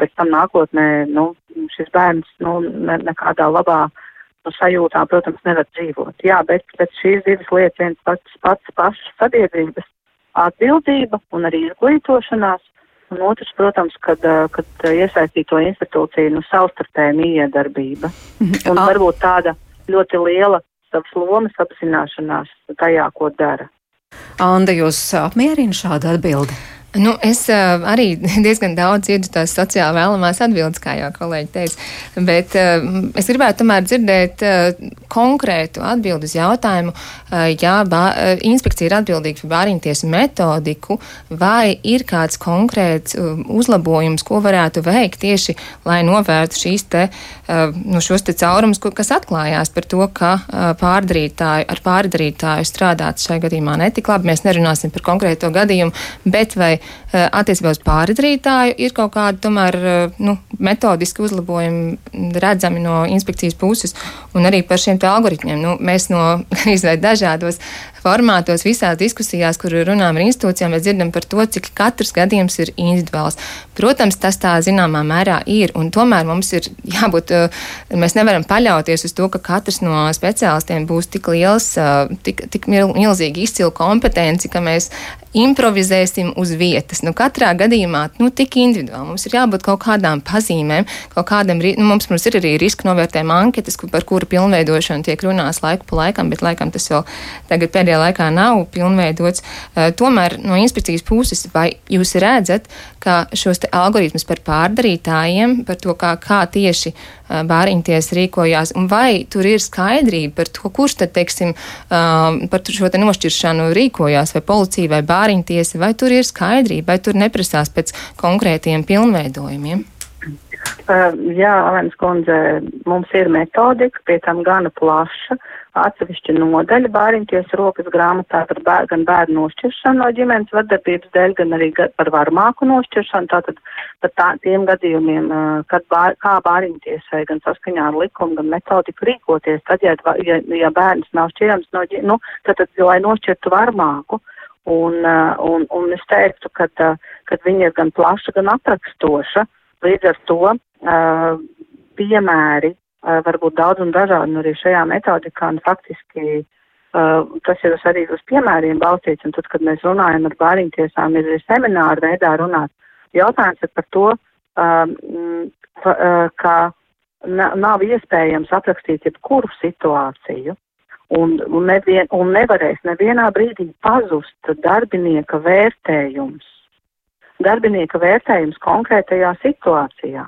Pēc tam nākotnē, nu, šis bērns, nu, ne, nekādā labā nu, sajūtā, protams, nevar dzīvot. Jā, bet pēc šīs divas lietas viens pats pats pašas sabiedrības atbildība un arī izglītošanās Un otrs, protams, kad, kad iesaistīto institūciju nu, savstarpēja miedarbība. Mhm. Un varbūt tāda ļoti liela savas lomas apzināšanās tajā, ko dara. Anda, jūs apmierina šāda atbilde? Nu, es uh, arī diezgan daudz dzirdu tās sociāli vēlamās atbildes, kā jau kolēģi teica, bet uh, es gribētu tomēr dzirdēt uh, konkrētu atbildi uz jautājumu, uh, ja bā, uh, inspekcija ir atbildīga par bāriņtiesu metodiku, vai ir kāds konkrēts uh, uzlabojums, ko varētu veikt tieši, lai novērtu šīs te, uh, nu, šos te caurumus, kas atklājās par to, ka uh, pārdarītāju, ar pārdarītāju strādāt šai gadījumā netik labi. Mēs nerunāsim par konkrēto gadījumu, bet vai attiecībā uz pārdarītāju ir kaut kādi tomēr eh, nu, metodiski uzlabojumi redzami no inspekcijas puses un arī par šiem algoritmiem. Nu, mēs no dažādos formātos, visās diskusijās, kur runājam ar institūcijām, mēs dzirdam par to, cik katrs gadījums ir individuāls. Protams, tas tā zināmā mērā ir, un tomēr mums ir jābūt, eh, mēs nevaram paļauties uz to, ka katrs no speciālistiem būs tik liels, eh, tik, tik milzīgi izcilu kompetenci, ka mēs improvizēsim uz vietas. Nu, katrā gadījumā nu, tik individuāli mums ir jābūt kaut kādām pazīmēm, kaut kādam, nu, mums, mums ir arī riska novērtējuma anketas, par kuru pilnveidošanu tiek runāts laiku pa laikam, bet laikam tas vēl tagad pēdējā pēdējā laikā nav pilnveidots. Eh, tomēr no inspekcijas puses, vai jūs redzat, ka šos algoritmus par pārdarītājiem, par to, kā, kā tieši eh, bāriņties rīkojās, un vai tur ir skaidrība par to, kurš tad, teiksim, eh, par šo te nošķiršanu rīkojās, vai policija, vai bāriņtiesa, vai tur ir skaidrība, vai tur neprasās pēc konkrētiem pilnveidojumiem? Uh, jā, Alēnas kundze, mums ir metodika, pie tam gana plaša. Atsevišķa nodaļa bāriņties rokas grāmatā par bēr, gan bērnu nošķiršanu no ģimenes vardarbības dēļ, gan arī par varmāku nošķiršanu. Tātad par tā, tiem gadījumiem, kad bār, kā bāriņtiesai gan saskaņā ar likumu, gan metodiku rīkoties, tad, ja, ja, ja bērns nav šķirams no ģimenes, nu, tad, lai nošķirtu varmāku. Un, un, un es teiktu, ka, ka viņa ir gan plaša, gan aprakstoša. Līdz ar to uh, piemēri Eh, varbūt daudz un dažādi, un arī šajā metodikā, un faktiski uh, tas ir arī uz piemēriem balstīts, un tad, kad mēs runājam ar bāriņtiesām, ir semināru veidā runāt. Jautājums ir par to, uh, ka nav iespējams aprakstīt jebkuru situāciju, un, un, nevien, un nevarēs nevienā brīdī pazust darbinieka vērtējums. Darbinieka vērtējums konkrētajā situācijā.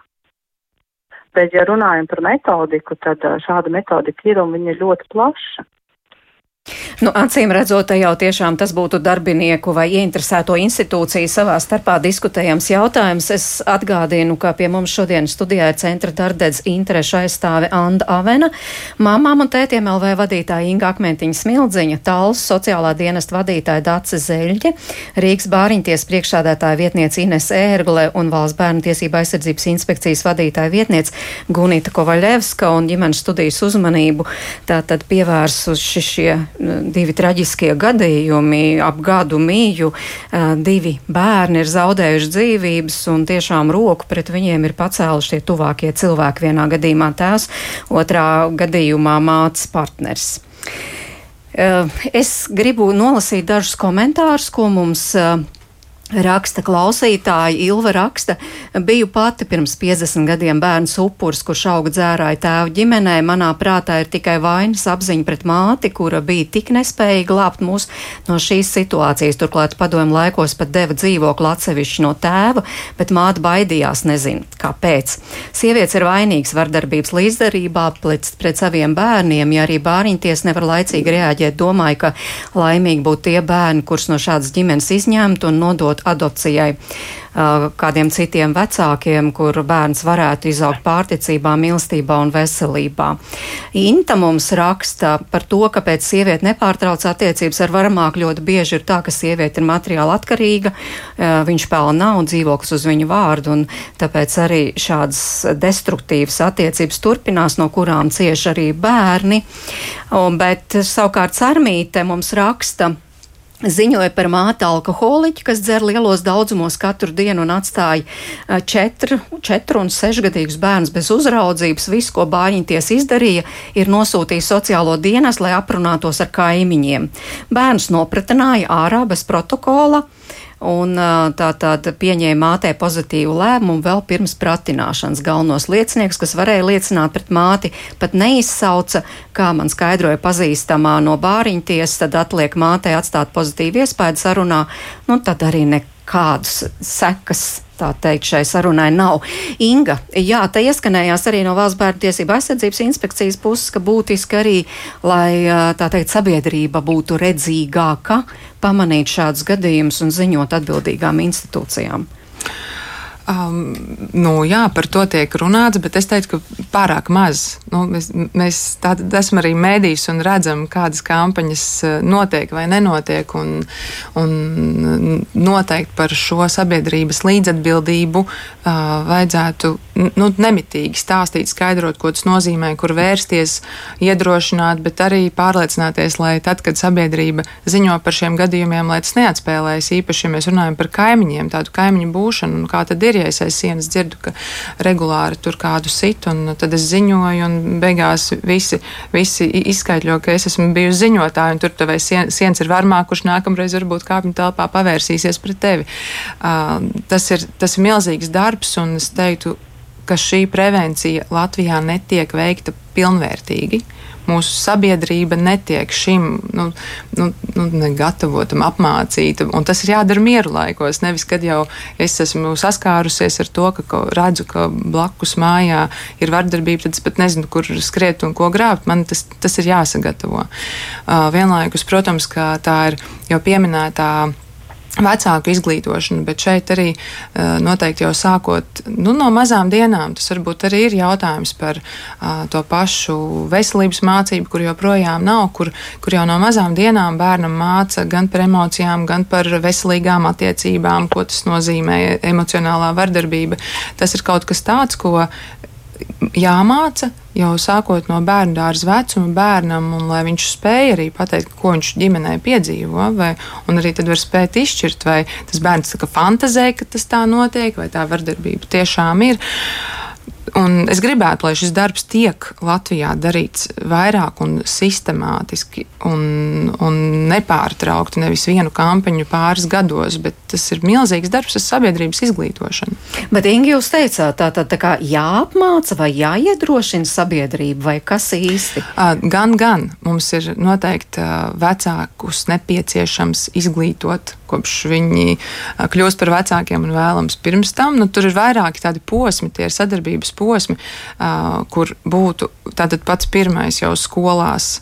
Bet, ja runājam par metodiku, tad šāda metodika ir un viņa ir ļoti plaša. Nu, acīm redzot, jau tiešām tas būtu darbinieku vai ieinteresēto institūciju savā starpā diskutējams jautājums. Es atgādinu, ka pie mums šodien studijā ir centra dardedz interešu aizstāve Anda Avena, mamām un tētiem LV vadītāja Inga Akmentiņa Smildziņa, Tals sociālā dienesta vadītāja Dace Zeļģe, Rīgas bāriņties priekšsādātāja vietniece Ines Ērgle un Valsts bērnu tiesība aizsardzības inspekcijas vadītāja vietniece Gunita Kovaļevska un ģimenes studijas uzmanību tātad pievērsuši šie divi traģiskie gadījumi ap gadu mīju. Divi bērni ir zaudējuši dzīvības un tiešām roku pret viņiem ir pacēluši tie tuvākie cilvēki. Vienā gadījumā tēvs, otrā gadījumā mātes partners. Es gribu nolasīt dažus komentārus, ko mums Raksta klausītāja Ilva raksta, biju pati pirms 50 gadiem bērns upurs, kurš auga dzērāja tēvu ģimenē. Manā prātā ir tikai vainas apziņa pret māti, kura bija tik nespējīga glābt mūs no šīs situācijas. Turklāt padomu laikos pat deva dzīvokli atsevišķi no tēva, bet māte baidījās, nezinu, kāpēc. Sievietes ir vainīgas vardarbības līdzdarībā pret, pret saviem bērniem, ja arī bāriņties nevar laicīgi reaģēt. Domāju, ka laimīgi būtu tie bērni, kurus no šādas ģimenes izņemt un nodot nodot adopcijai kādiem citiem vecākiem, kur bērns varētu izaugt pārticībā, mīlestībā un veselībā. Inta mums raksta par to, ka pēc sieviete nepārtrauc attiecības ar varamāku ļoti bieži ir tā, ka sieviete ir materiāli atkarīga, viņš pelna naudu, dzīvoklis uz viņu vārdu, un tāpēc arī šādas destruktīvas attiecības turpinās, no kurām cieši arī bērni. Un, bet savukārt Sarmīte mums raksta, ziņoja par māti alkoholiķu, kas dzer lielos daudzumos katru dienu un atstāja četru, četru un sešgadīgus bērnus bez uzraudzības. Visu, ko bāņķis izdarīja, ir nosūtījis sociālo dienas, lai aprunātos ar kaimiņiem. Bērns nopratināja ārā bez protokola un tā tad pieņēma mātei pozitīvu lēmumu vēl pirms pratināšanas. Galvenos liecinieks, kas varēja liecināt pret māti, pat neizsauca, kā man skaidroja pazīstamā no bāriņties, tad atliek mātei atstāt pozitīvu iespēju sarunā, nu tad arī nekādas sekas tā teikt, šai sarunai nav. Inga, jā, te ieskanējās arī no Valsts bērnu tiesību aizsardzības inspekcijas puses, ka būtiski arī, lai tā teikt, sabiedrība būtu redzīgāka, pamanīt šādus gadījumus un ziņot atbildīgām institūcijām. Um, nu, jā, par to tiek runāts, bet es teiktu, ka pārāk maz. Nu, mēs mēs tātad esam arī mēdījis un redzam, kādas kampaņas uh, notiek vai nenotiek. Un, un noteikti par šo sabiedrības līdzatbildību uh, vajadzētu nu, nemitīgi stāstīt, skaidrot, ko tas nozīmē, kur vērsties, iedrošināt, bet arī pārliecināties, lai tad, kad sabiedrība ziņo par šiem gadījumiem, lai tas neatspēlējas īpaši, ja mēs runājam par kaimiņiem, tādu kaimiņu būšanu un kā tad ir ja es aiz sienas dzirdu, ka regulāri tur kādu sit, un tad es ziņoju, un beigās visi, visi izskaidro, ka es esmu bijusi ziņotāja, un tur tev sien, sienas ir varmāk, kurš nākamreiz varbūt kāpņu telpā pavērsīsies pret tevi. Uh, tas, ir, tas ir milzīgs darbs, un es teiktu, ka šī prevencija Latvijā netiek veikta pilnvērtīgi mūsu sabiedrība netiek šim nu, nu, nu, gatavotam, apmācītam. Un tas ir jādara mieru laikos. Nevis, kad jau es esmu saskārusies ar to, ka redzu, ka blakus mājā ir vardarbība, tad es pat nezinu, kur skriet un ko grābt. Man tas, tas ir jāsagatavo. Uh, vienlaikus, protams, ka tā ir jau pieminētā vecāku izglītošanu, bet šeit arī uh, noteikti jau sākot nu, no mazām dienām, tas varbūt arī ir jautājums par uh, to pašu veselības mācību, kur joprojām nav, kur, kur jau no mazām dienām bērnam māca gan par emocijām, gan par veselīgām attiecībām, ko tas nozīmē emocionālā vardarbība. Tas ir kaut kas tāds, ko jāmāca jau sākot no bērnu dārza vecuma bērnam, un lai viņš spēja arī pateikt, ko viņš ģimenē piedzīvo, vai, un arī tad var spēt izšķirt, vai tas bērns fantazē, ka tas tā notiek, vai tā vardarbība tiešām ir. Un es gribētu, lai šis darbs tiek Latvijā darīts vairāk un sistemātiski un, un nepārtraukti, nevis vienu kampaņu pāris gados, bet tas ir milzīgs darbs ar sabiedrības izglītošanu. Bet, Ingi, jūs teicāt, tā tad tā kā jāapmāca vai jāiedrošina sabiedrība, vai kas īsti? Gan, gan. Mums ir noteikti vecākus nepieciešams izglītot kopš viņi kļūst par vecākiem un vēlams pirms tam. Nu, tur ir vairāki tādi posmi, tie ir sadarbības posmi, kur būtu tātad pats pirmais jau skolās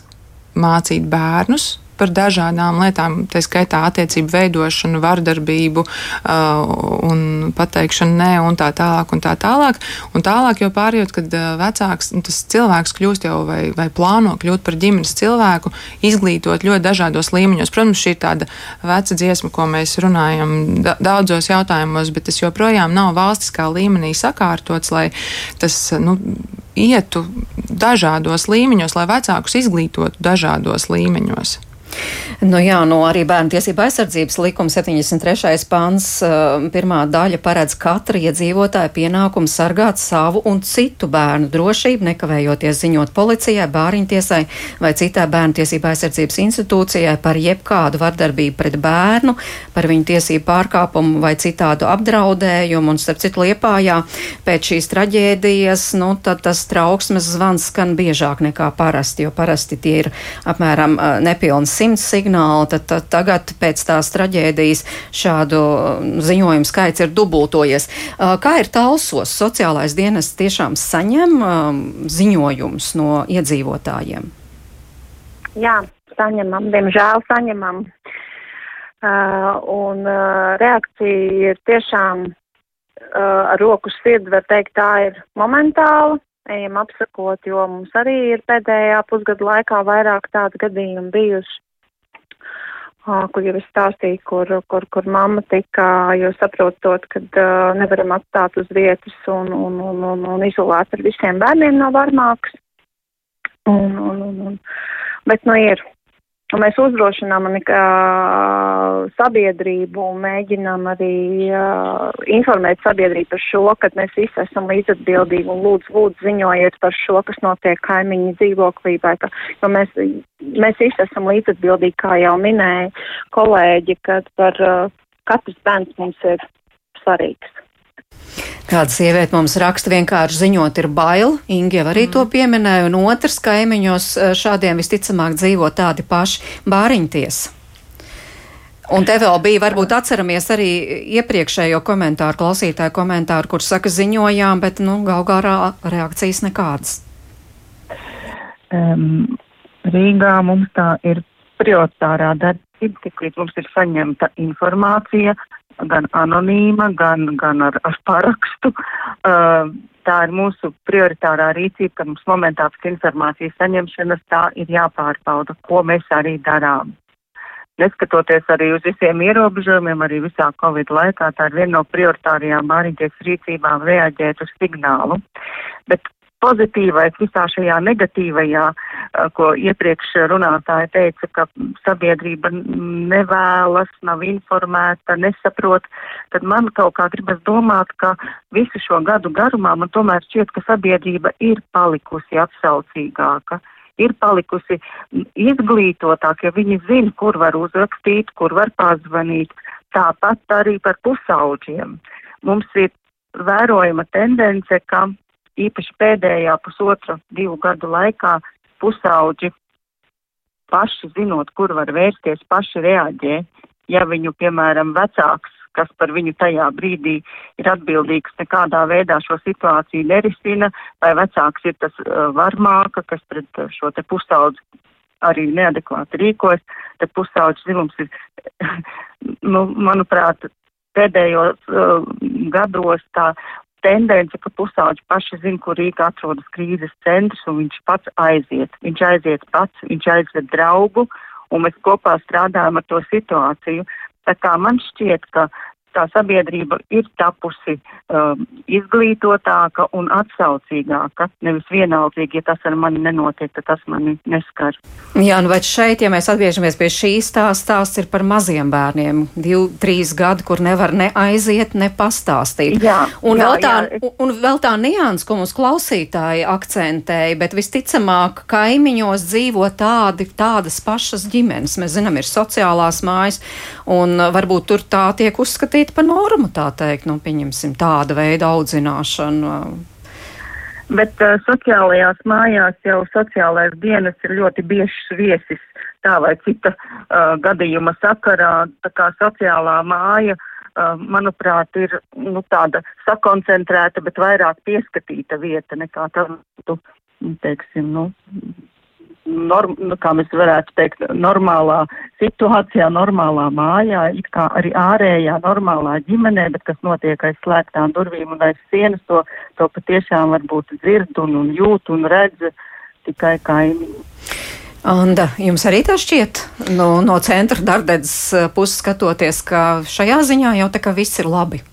mācīt bērnus par dažādām lietām, tā skaitā attiecību veidošanu, vardarbību uh, un pateikšanu nē, un tā tālāk. Un tā tālāk. Un tālāk jau pārējot, kad uh, vecāks, nu, cilvēks kļūst jau vai, vai plāno kļūt par ģimenes cilvēku, izglītot ļoti dažādos līmeņos. Protams, šī ir tāda veca dziesma, ko mēs runājam daudzos jautājumos, bet tas joprojām nav valstiskā līmenī sakārtots, lai tas nu, ietu dažādos līmeņos, lai vecākus izglītotu dažādos līmeņos. Nu jā, nu arī bērnu tiesība aizsardzības likuma 73. pāns pirmā daļa paredz katra iedzīvotāja pienākumu sargāt savu un citu bērnu drošību, nekavējoties ziņot policijai, bāriņtiesai vai citai bērnu tiesība aizsardzības institūcijai par jebkādu vardarbību pret bērnu, par viņu tiesību pārkāpumu vai citādu apdraudējumu. Un starp citu liepājā pēc šīs traģēdijas, nu tad tas trauksmes zvans skan biežāk nekā parasti, jo parasti tie ir apmēram nepilns simts signālu, tad, tad tagad pēc tās traģēdijas šādu um, ziņojumu skaits ir dubultojies. Kā ir talsos? Sociālais dienas tiešām saņem um, ziņojumus no iedzīvotājiem? Jā, saņemam, diemžēl saņemam. Uh, un uh, reakcija ir tiešām uh, ar roku sirdi, var teikt, tā ir momentāla ejam apsakot, jo mums arī ir pēdējā pusgada laikā vairāk tādu gadījumu bijuši kur jau es stāstīju, kur, kur, kur mamma tika, jo saprotot, ka uh, nevaram atstāt uz vietas un, un, un, un, un izolēt ar visiem bērniem no varmākas. Un, un, un, un, bet nu ir, Un mēs uzdrošinām sabiedrību un mēģinām arī uh, informēt sabiedrību par šo, ka mēs visi esam līdzatbildīgi un lūdzu, lūdzu ziņojiet par šo, kas notiek kaimiņu dzīvoklī, vai ka, jo mēs, mēs visi esam līdzatbildīgi, kā jau minēja kolēģi, kad par uh, katrs bērns mums ir svarīgs. Kāda sieviete mums raksta vienkārši ziņot ir bail, Ingi jau arī mm. to pieminēja, un otrs kaimiņos eh, šādiem visticamāk dzīvo tādi paši bāriņtiesi. Un te vēl bija, varbūt atceramies arī iepriekšējo komentāru, klausītāju komentāru, kur saka ziņojām, bet, nu, gal galā reakcijas nekādas. Um, Rīgā mums tā ir prioritārā darbība, tik līdz mums ir saņemta informācija, gan anonīma, gan, gan ar, ar parakstu. Uh, tā ir mūsu prioritārā rīcība, ka mums momentā pēc informācijas saņemšanas tā ir jāpārbauda, ko mēs arī darām. Neskatoties arī uz visiem ierobežojumiem, arī visā Covid laikā, tā ir viena no prioritārajām bāriņties rīcībām reaģēt uz signālu. Bet pozitīvais visā šajā negatīvajā, ko iepriekš runātāja teica, ka sabiedrība nevēlas, nav informēta, nesaprot, tad man kaut kā gribas domāt, ka visu šo gadu garumā man tomēr šķiet, ka sabiedrība ir palikusi atsaucīgāka ir palikusi izglītotāka, ja viņi zina, kur var uzrakstīt, kur var pazvanīt. Tāpat arī par pusauģiem. Mums ir vērojama tendence, ka īpaši pēdējā pusotra, divu gadu laikā pusauģi paši zinot, kur var vērsties, paši reaģē. Ja viņu, piemēram, vecāks, kas par viņu tajā brīdī ir atbildīgs, nekādā veidā šo situāciju nerisina, vai vecāks ir tas uh, varmāka, kas pret šo te pusaudzi arī neadekvāti rīkojas, tad pusauģis zilums ir, nu, manuprāt, pēdējos uh, gados tā tendence, ka pusauģi paši zina, kur Rīga atrodas krīzes centrs, un viņš pats aiziet. Viņš aiziet pats, viņš aiziet draugu, un mēs kopā strādājam ar to situāciju. Tā kā man šķiet, ka tā sabiedrība ir tapusi um, izglītotāka un atsaucīgāka. Nevis vienaldzīgi, ja tas ar mani nenotiek, tad tas mani neskar. Jā, nu vai šeit, ja mēs atgriežamies pie šīs stāsts, stāsts ir par maziem bērniem, divi, trīs gadi, kur nevar ne aiziet, ne pastāstīt. Jā, un, jā, vēl tā, jā. un vēl tā nians, ko mums klausītāji akcentēja, bet visticamāk kaimiņos dzīvo tādi, tādas pašas ģimenes. Mēs zinām, ir sociālās mājas, un varbūt tur tā tiek uzskatīta uzskatīt par normu, tā teikt, nu, pieņemsim tāda veida audzināšanu. Bet uh, sociālajās mājās jau sociālais dienas ir ļoti biežs viesis tā vai cita uh, gadījuma sakarā. Tā kā sociālā māja, uh, manuprāt, ir nu, tāda sakoncentrēta, bet vairāk pieskatīta vieta nekā tam, teiksim, nu, norm, nu, kā mēs varētu teikt, normālā situācijā, normālā mājā, it kā arī ārējā normālā ģimenē, bet kas notiek aiz slēgtām durvīm un aiz sienas, to, to patiešām varbūt dzird un, un jūt un redz tikai kaimiņi. Anda, jums arī tā šķiet, nu, no centra darbdedzes puses skatoties, ka šajā ziņā jau tā kā viss ir labi.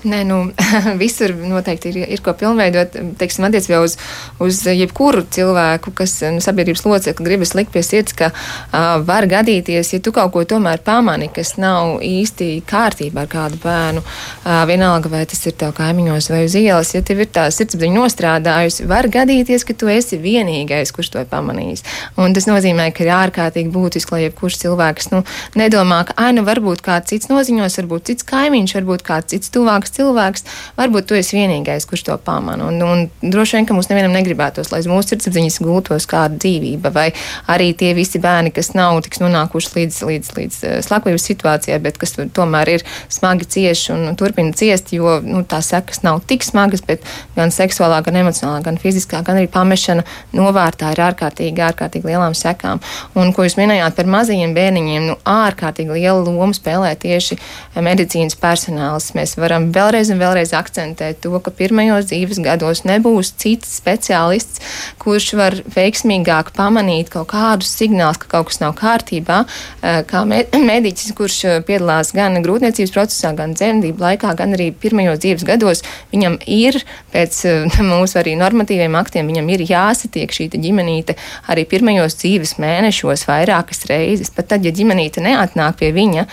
Nē, nu, visur noteikti ir, ir ko pilnveidot. Teiksim, attiecībā uz, uz jebkuru cilvēku, kas nu, sabiedrības locekli gribas likt pie sirds, ka uh, var gadīties, ja tu kaut ko tomēr pamani, kas nav īsti kārtībā ar kādu bērnu, uh, vienalga vai tas ir tev kaimiņos vai uz ielas, ja tev ir tā sirdsapziņa nostrādājusi, var gadīties, ka tu esi vienīgais, kurš to ir pamanījis. Un tas nozīmē, ka ir ārkārtīgi būtiski, lai jebkurš cilvēks nu, nedomā, ka, ai, nu, varbūt kāds cits noziņos, varbūt cits kaimiņš, varbūt kāds cits tuvāks labāks cilvēks, varbūt tu esi vienīgais, kurš to pamana. Un, un droši vien, ka mums nevienam negribētos, lai mūsu sirdsapziņas gultos kāda dzīvība, vai arī tie visi bērni, kas nav tiks nonākuši līdz, līdz, līdz eh, slepkavības situācijai, bet kas tomēr ir smagi cieši un turpina ciest, jo nu, tās sekas nav tik smagas, bet gan seksuālā, gan emocionālā, gan fiziskā, gan arī pamešana novārtā ir ārkārtīgi, ārkārtīgi lielām sekām. Un, ko jūs minējāt par mazajiem bērniņiem, nu, ārkārtīgi lielu lomu spēlē tieši medicīnas personāls. Mēs varam vēlreiz un vēlreiz akcentēt to, ka pirmajos dzīves gados nebūs cits speciālists, kurš var veiksmīgāk pamanīt kaut kādus signālus, ka kaut kas nav kārtībā, eh, kā mediķis, kurš eh, piedalās gan grūtniecības procesā, gan dzemdību laikā, gan arī pirmajos dzīves gados, viņam ir pēc eh, mūsu arī normatīviem aktiem, viņam ir jāsatiek šī ģimenīte arī pirmajos dzīves mēnešos vairākas reizes. Pat tad, ja ģimenīte neatnāk pie viņa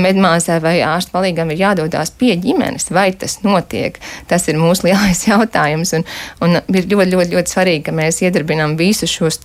medmāsai vai ārsta palīgam, ir jādodas pie ģimenes. Vai tas notiek? Tas ir mūsu lielais jautājums. Un, un ir ļoti, ļoti, ļoti svarīgi, ka mēs iedarbinām visus šos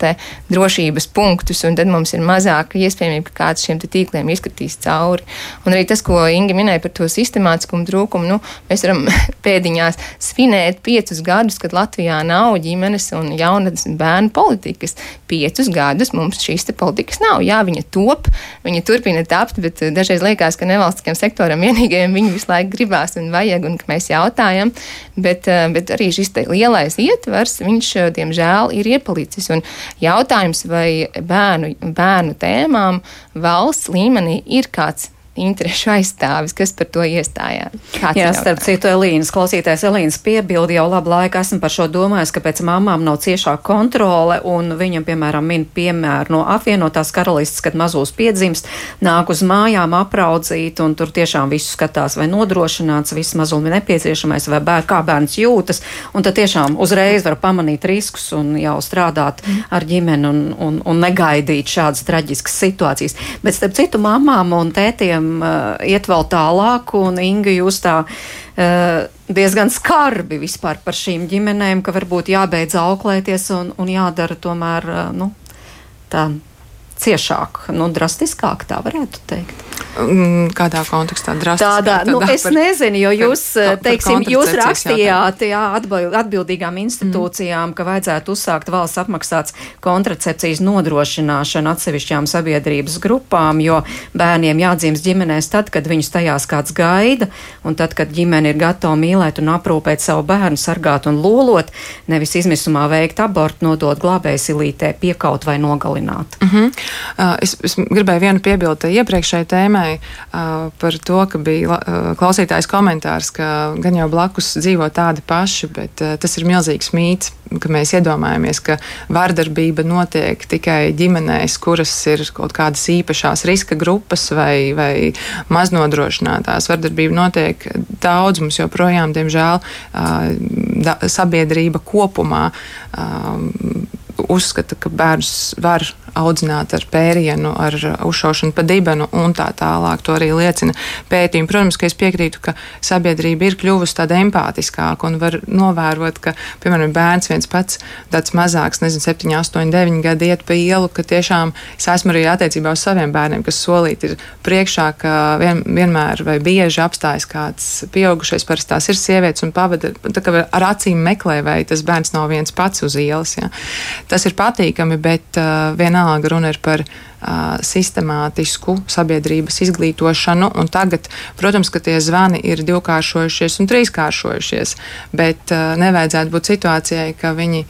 drošības punktus, un tad mums ir mazāka iespējamība, ka kāds šiem tīkliem izkritīs cauri. Un arī tas, ko Inga minēja par to sistemātiskumu trūkumu, nu, mēs varam pēdiņās svinēt piecus gadus, kad Latvijā nav ģimenes un jaunas bērnu politikas. Piecus gadus mums šīs politikas nav. Jā, viņa top, viņa turpina tapt, bet dažreiz liekas, ka nevalstiskajam sektoram vienīgajiem viņi visu laiku gribās un vajag, un ka mēs jautājam, bet, eh, bet arī šis lielais ietvers, viņš, eh, diemžēl, ir iepalicis. Un jautājums, vai bērnu, bērnu tēmām valsts līmenī ir kāds interešu aizstāvis, kas par to iestājās. Kāds Jā, starp citu, Elīnas klausītājs Elīnas piebildi jau labu laiku esmu par šo domājis, ka pēc mamām nav ciešā kontrole, un viņam, piemēram, min piemēru no apvienotās karalistas, kad mazūs piedzimst, nāk uz mājām apraudzīt, un tur tiešām visu skatās, vai nodrošināts, viss mazuli nepieciešamais, vai bēr, kā bērns jūtas, un tad tiešām uzreiz var pamanīt riskus un jau strādāt ar ģimeni un, un, un negaidīt šādas traģiskas situācijas. Bet starp citu, mamām un tētiem varam uh, iet vēl tālāk, un Inga jūs tā uh, diezgan skarbi vispār par šīm ģimenēm, ka varbūt jābeidz auklēties un, un jādara tomēr, uh, nu, tā ciešāk, nu, drastiskāk, tā varētu teikt. Mm, kādā kontekstā drastiskāk? Tādā, nu, es par, nezinu, jo jūs, par, teiksim, par jūs rakstījāt jā, atbildīgām institūcijām, mm. ka vajadzētu uzsākt valsts apmaksāts kontracepcijas nodrošināšanu atsevišķām sabiedrības grupām, jo bērniem jādzimst ģimenēs tad, kad viņus tajās kāds gaida, un tad, kad ģimene ir gatava mīlēt un aprūpēt savu bērnu, sargāt un lolot, nevis izmisumā veikt abortu, nodot glābēsilītē, piekaut vai nogalināt. Mm -hmm. Uh, es, es gribēju vienu piebildu iepriekšējai tēmai uh, par to, ka bija uh, klausītājs komentārs, ka gan jau blakus dzīvo tādi paši, bet tas ir milzīgs mīts, ka mēs iedomājamies, ka vardarbība notiek tikai ģimenēs, kuras ir kaut kādas īpašās riska grupas vai, vai maznodrošinātās. Vardarbība notiek daudz, mums joprojām, diemžēl, uh, sabiedrība kopumā uh, uzskata, ka bērns var audzināt ar pērienu, ar uzšaušanu pa dibenu un tā tālāk. To arī liecina pētījumi. Protams, ka es piekrītu, ka sabiedrība ir kļuvusi tāda empātiskāka un var novērot, ka, piemēram, bērns viens pats, tāds mazāks, nezinu, 7, 8, 9 gadi iet pa ielu, ka tiešām es esmu arī attiecībā uz saviem bērniem, kas solīti ir priekšā, ka vien, vienmēr vai bieži apstājas kāds pieaugušais, parasti tās ir sievietes un pavada, tā kā ar acīm meklē, vai tas bērns nav viens pats uz ielas. Ja. Tas ir patīkami, bet uh, vienalga runa ir par uh, sistemātisku sabiedrības izglītošanu. Tagad, protams, ka tie zvani ir divkāršojušies un trīskāršojušies, bet uh, nevajadzētu būt situācijai, ka viņi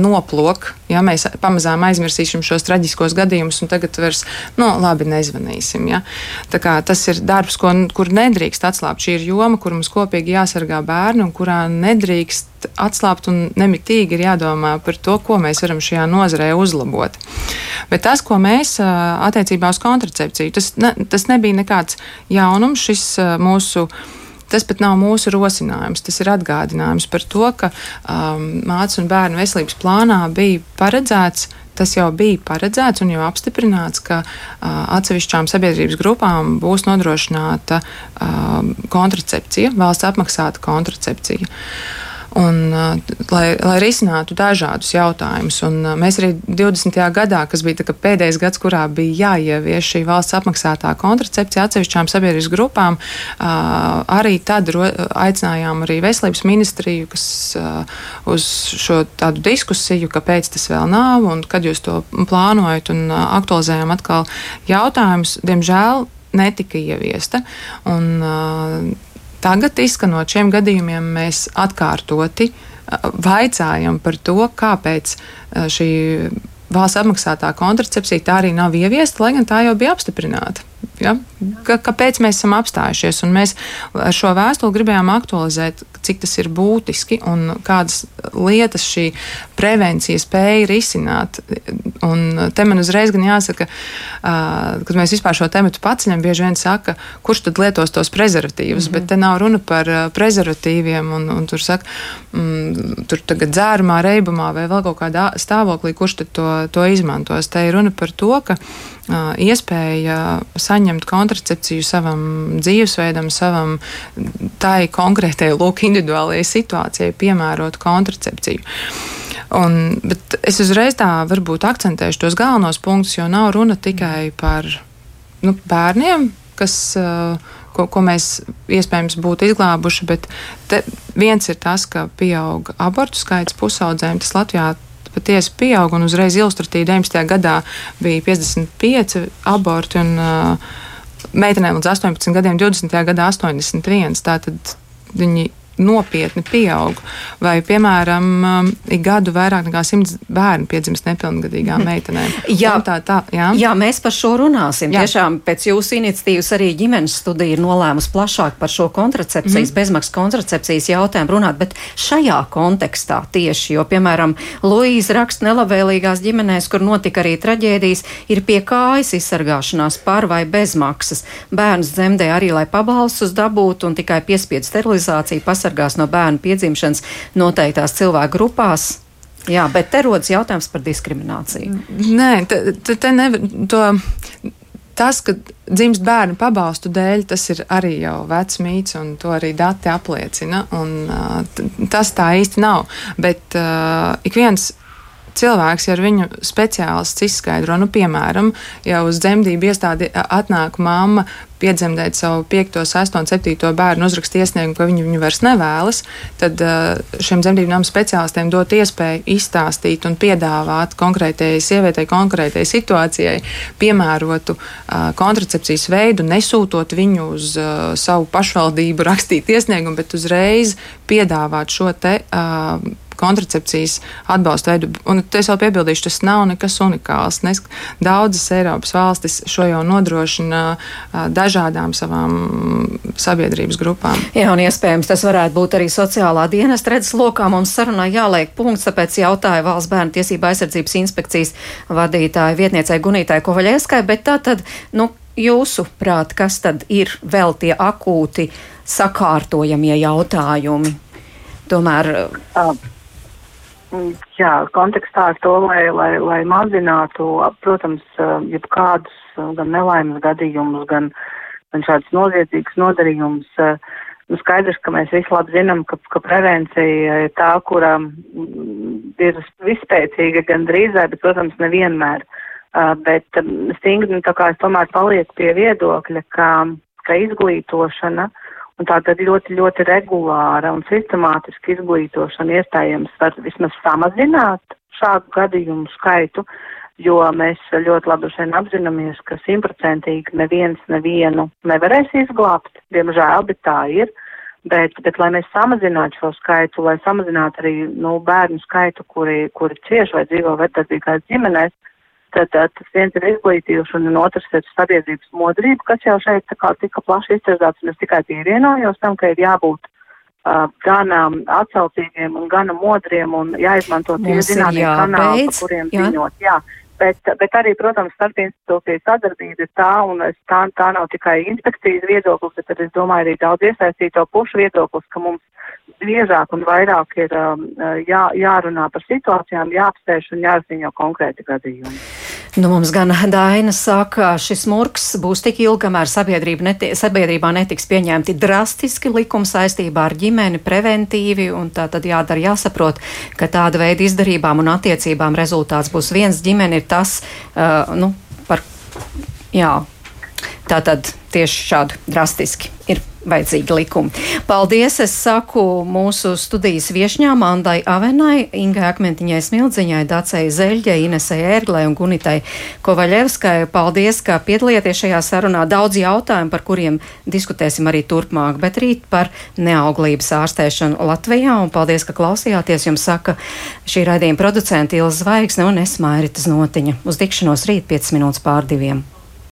noplok. Ja mēs pamazām aizmirsīsim šos traģiskos gadījumus, un tagad vairs, nu, labi, nezvanīsim. Ja? Tas ir darbs, ko, kur nedrīkst atslābt. Šī ir joma, kur mums kopīgi jāsargā bērni un kurā nedrīkst atslābt un nemitīgi ir jādomā par to, ko mēs varam šajā nozarē uzlabot. Bet tas, ko mēs attiecībā uz kontracepciju. Tas, ne, tas nebija nekāds jaunums, šis mūsu. Tas pat nav mūsu rosinājums, tas ir atgādinājums par to, ka um, mācību un bērnu veselības plānā bija paredzēts tas jau bija paredzēts un jau apstiprināts, ka uh, atsevišķām sabiedrības grupām būs nodrošināta uh, kontracepcija, valsts apmaksāta kontracepcija. Uh, un, uh, lai, lai risinātu dažādus jautājumus. Un, uh, mēs arī 20. gadā, kas bija pēdējais gads, kurā bija jāievieš šī valsts apmaksātā kontracepcija atsevišķām sabiedrības grupām, uh, arī tad aicinājām arī veselības ministriju, kas uz šo tādu diskusiju, kāpēc tas vēl nav un kad jūs to plānojat un aktualizējām atkal jautājumus. Diemžēl netika ieviesta. Un, Tagad, izskanot šiem gadījumiem, mēs atkārtoti vaicājam par to, kāpēc šī valsts apmaksātā kontracepcija tā arī nav ieviesta, lai gan tā jau bija apstiprināta. Ja? Ka, kāpēc mēs esam apstājušies? Un mēs ar šo vēstuli gribējām aktualizēt, cik tas ir būtiski un kādas lietas šī prevencija spēja risināt. Un te man uzreiz gan jāsaka, kad mēs vispār šo tematu paceļam, bieži vien saka, kurš tad lietos tos prezervatīvus, mm -hmm. bet te nav runa par prezervatīviem un, un tur saka, mm, tur tagad dzērumā, reibumā vai vēl kaut kādā stāvoklī, kurš tad to, to izmantos. Te ir runa par to, ka iespēja saņemt paņemt kontracepciju savam dzīvesveidam, savam tai konkrētajai, lūk, individuālajai situācijai piemērot kontracepciju. Un, bet es uzreiz tā varbūt akcentēšu tos galvenos punktus, jo nav runa tikai par nu, bērniem, kas, ko, ko mēs iespējams būtu izglābuši, bet viens ir tas, ka pieaug abortu skaits pusaudzēm. Tas Latvijā patiesi pieaug, un uzreiz ilustratīvi 19. gadā bija 55 aborti, un uh, meitenēm līdz 18 gadiem 20. gadā 81. Tātad viņi nopietni pieaug. Vai, piemēram, um, ik gadu vairāk nekā simts bērnu piedzimst nepilngadīgām mhm. meitenēm. Jā, tā, tā, jā? jā, mēs par šo runāsim. Jā. Tiešām pēc jūsu iniciatīvas arī ģimenes studija ir nolēmusi plašāk par šo kontracepcijas, mm. bezmaksas kontracepcijas jautājumu runāt, bet šajā kontekstā tieši, jo, piemēram, Luīza raksta nelabvēlīgās ģimenēs, kur notika arī traģēdijas, ir pie kājas izsargāšanās par vai bezmaksas. Bērns dzemdē arī, lai pabalstus dabūtu un tikai piespiedu sterilizāciju pasargātu pasargās no bērnu piedzimšanas noteiktās cilvēku grupās. Jā, bet te rodas jautājums par diskrimināciju. Nē, te, te, te nevar to. Tas, ka dzimst bērnu pabalstu dēļ, tas ir arī jau vecs mīts, un to arī dati apliecina. Un, uh, tas tā īsti nav. Bet uh, ik viens cilvēks, ja ar viņu speciālists izskaidro, nu, piemēram, ja uz dzemdību iestādi atnāk mamma piedzemdēt savu 5, 6, 7 bērnu, uzrakst iesniegumu, ka viņi viņu vairs nevēlas, tad šiem dzemdību namu speciālistiem dot iespēju izstāstīt un piedāvāt konkrētajai sievietei, konkrētajai situācijai piemērotu kontracepcijas veidu, nesūtot viņu uz savu pašvaldību rakstīt iesniegumu, bet uzreiz piedāvāt šo te kontracepcijas atbalsta veidu. Un es vēl piebildīšu, tas nav nekas unikāls. Nes, daudzas Eiropas valstis šo jau nodrošina dažādām savām sabiedrības grupām. Jā, un iespējams tas varētu būt arī sociālā dienesta redzes lokā. Mums sarunā jāliek punkts, tāpēc jautāju valsts bērnu tiesība aizsardzības inspekcijas vadītāja vietniecei Gunītai Kovaļieskai, bet tā tad, nu, jūsu prāt, kas tad ir vēl tie akūti sakārtojamie jautājumi? Tomēr. Uh, Jā, kontekstā ar to, lai, lai, lai mazinātu, protams, jebkādus gan nelaimes gadījumus, gan, gan šādus noziedzīgus nodarījumus, nu skaidrs, ka mēs visi labi zinām, ka, ka prevencija ir tā, kura ir vispēcīga gan drīzāk, bet, protams, nevienmēr. Bet stingri, nu, tā kā es tomēr palieku pie viedokļa, ka, ka izglītošana uh, Un tā tad ļoti, ļoti regulāra un sistemātiska izglītošana iespējams var vismaz samazināt šādu gadījumu skaitu, jo mēs ļoti labi šeit apzināmies, ka simtprocentīgi neviens nevienu nevarēs izglābt, diemžēl, bet tā ir. Bet, bet lai mēs samazinātu šo skaitu, lai samazinātu arī nu, bērnu skaitu, kuri, kuri cieši vai dzīvo vecākās ģimenēs, Tad, tad tas viens ir izglītīšana, un otrs ir sabiedrības modrība, kas jau šeit tā kā tika plaši izstrādāts, un es tikai pievienojos tam, ka ir jābūt uh, gan um, atsaucīgiem un gan modriem un jāizmanto tie zināmie kanāli, pa kuriem jā. ziņot. Jā. Bet, bet arī, protams, starp institūciju sadarbība ir tā, un tā, tā nav tikai inspekcijas viedoklis, bet arī, es domāju, arī daudz iesaistīto pušu viedoklis, ka mums biežāk un vairāk ir um, jā, jārunā par situācijām, jāapsēž un jāziņo konkrēti gadījumi. Nu, mums gan Daina saka, šis murgs būs tik ilgi, kamēr neti, sabiedrībā netiks pieņemti drastiski likumi saistībā ar ģimeni, preventīvi, un tā tad jādara jāsaprot, ka tāda veida izdarībām un attiecībām rezultāts būs viens. Ģimene ir tas, uh, nu, par, jā, tā tad tieši šādu drastiski ir vajadzīgi likumi. Paldies! Es saku mūsu studijas viešņām Andai Avenai, Ingai Akmentiņai Smildziņai, Dacei Zeļģei, Inesai Ērglai un Gunitai Kovaļevskai. Paldies, ka piedalījāties šajā sarunā. Daudz jautājumu, par kuriem diskutēsim arī turpmāk, bet rīt par neauglības ārstēšanu Latvijā. Un paldies, ka klausījāties. Jums saka šī raidījuma producenta Ilza Zvaigzne un es Mairita Znotiņa. Uz tikšanos rīt 5 minūtes pār diviem.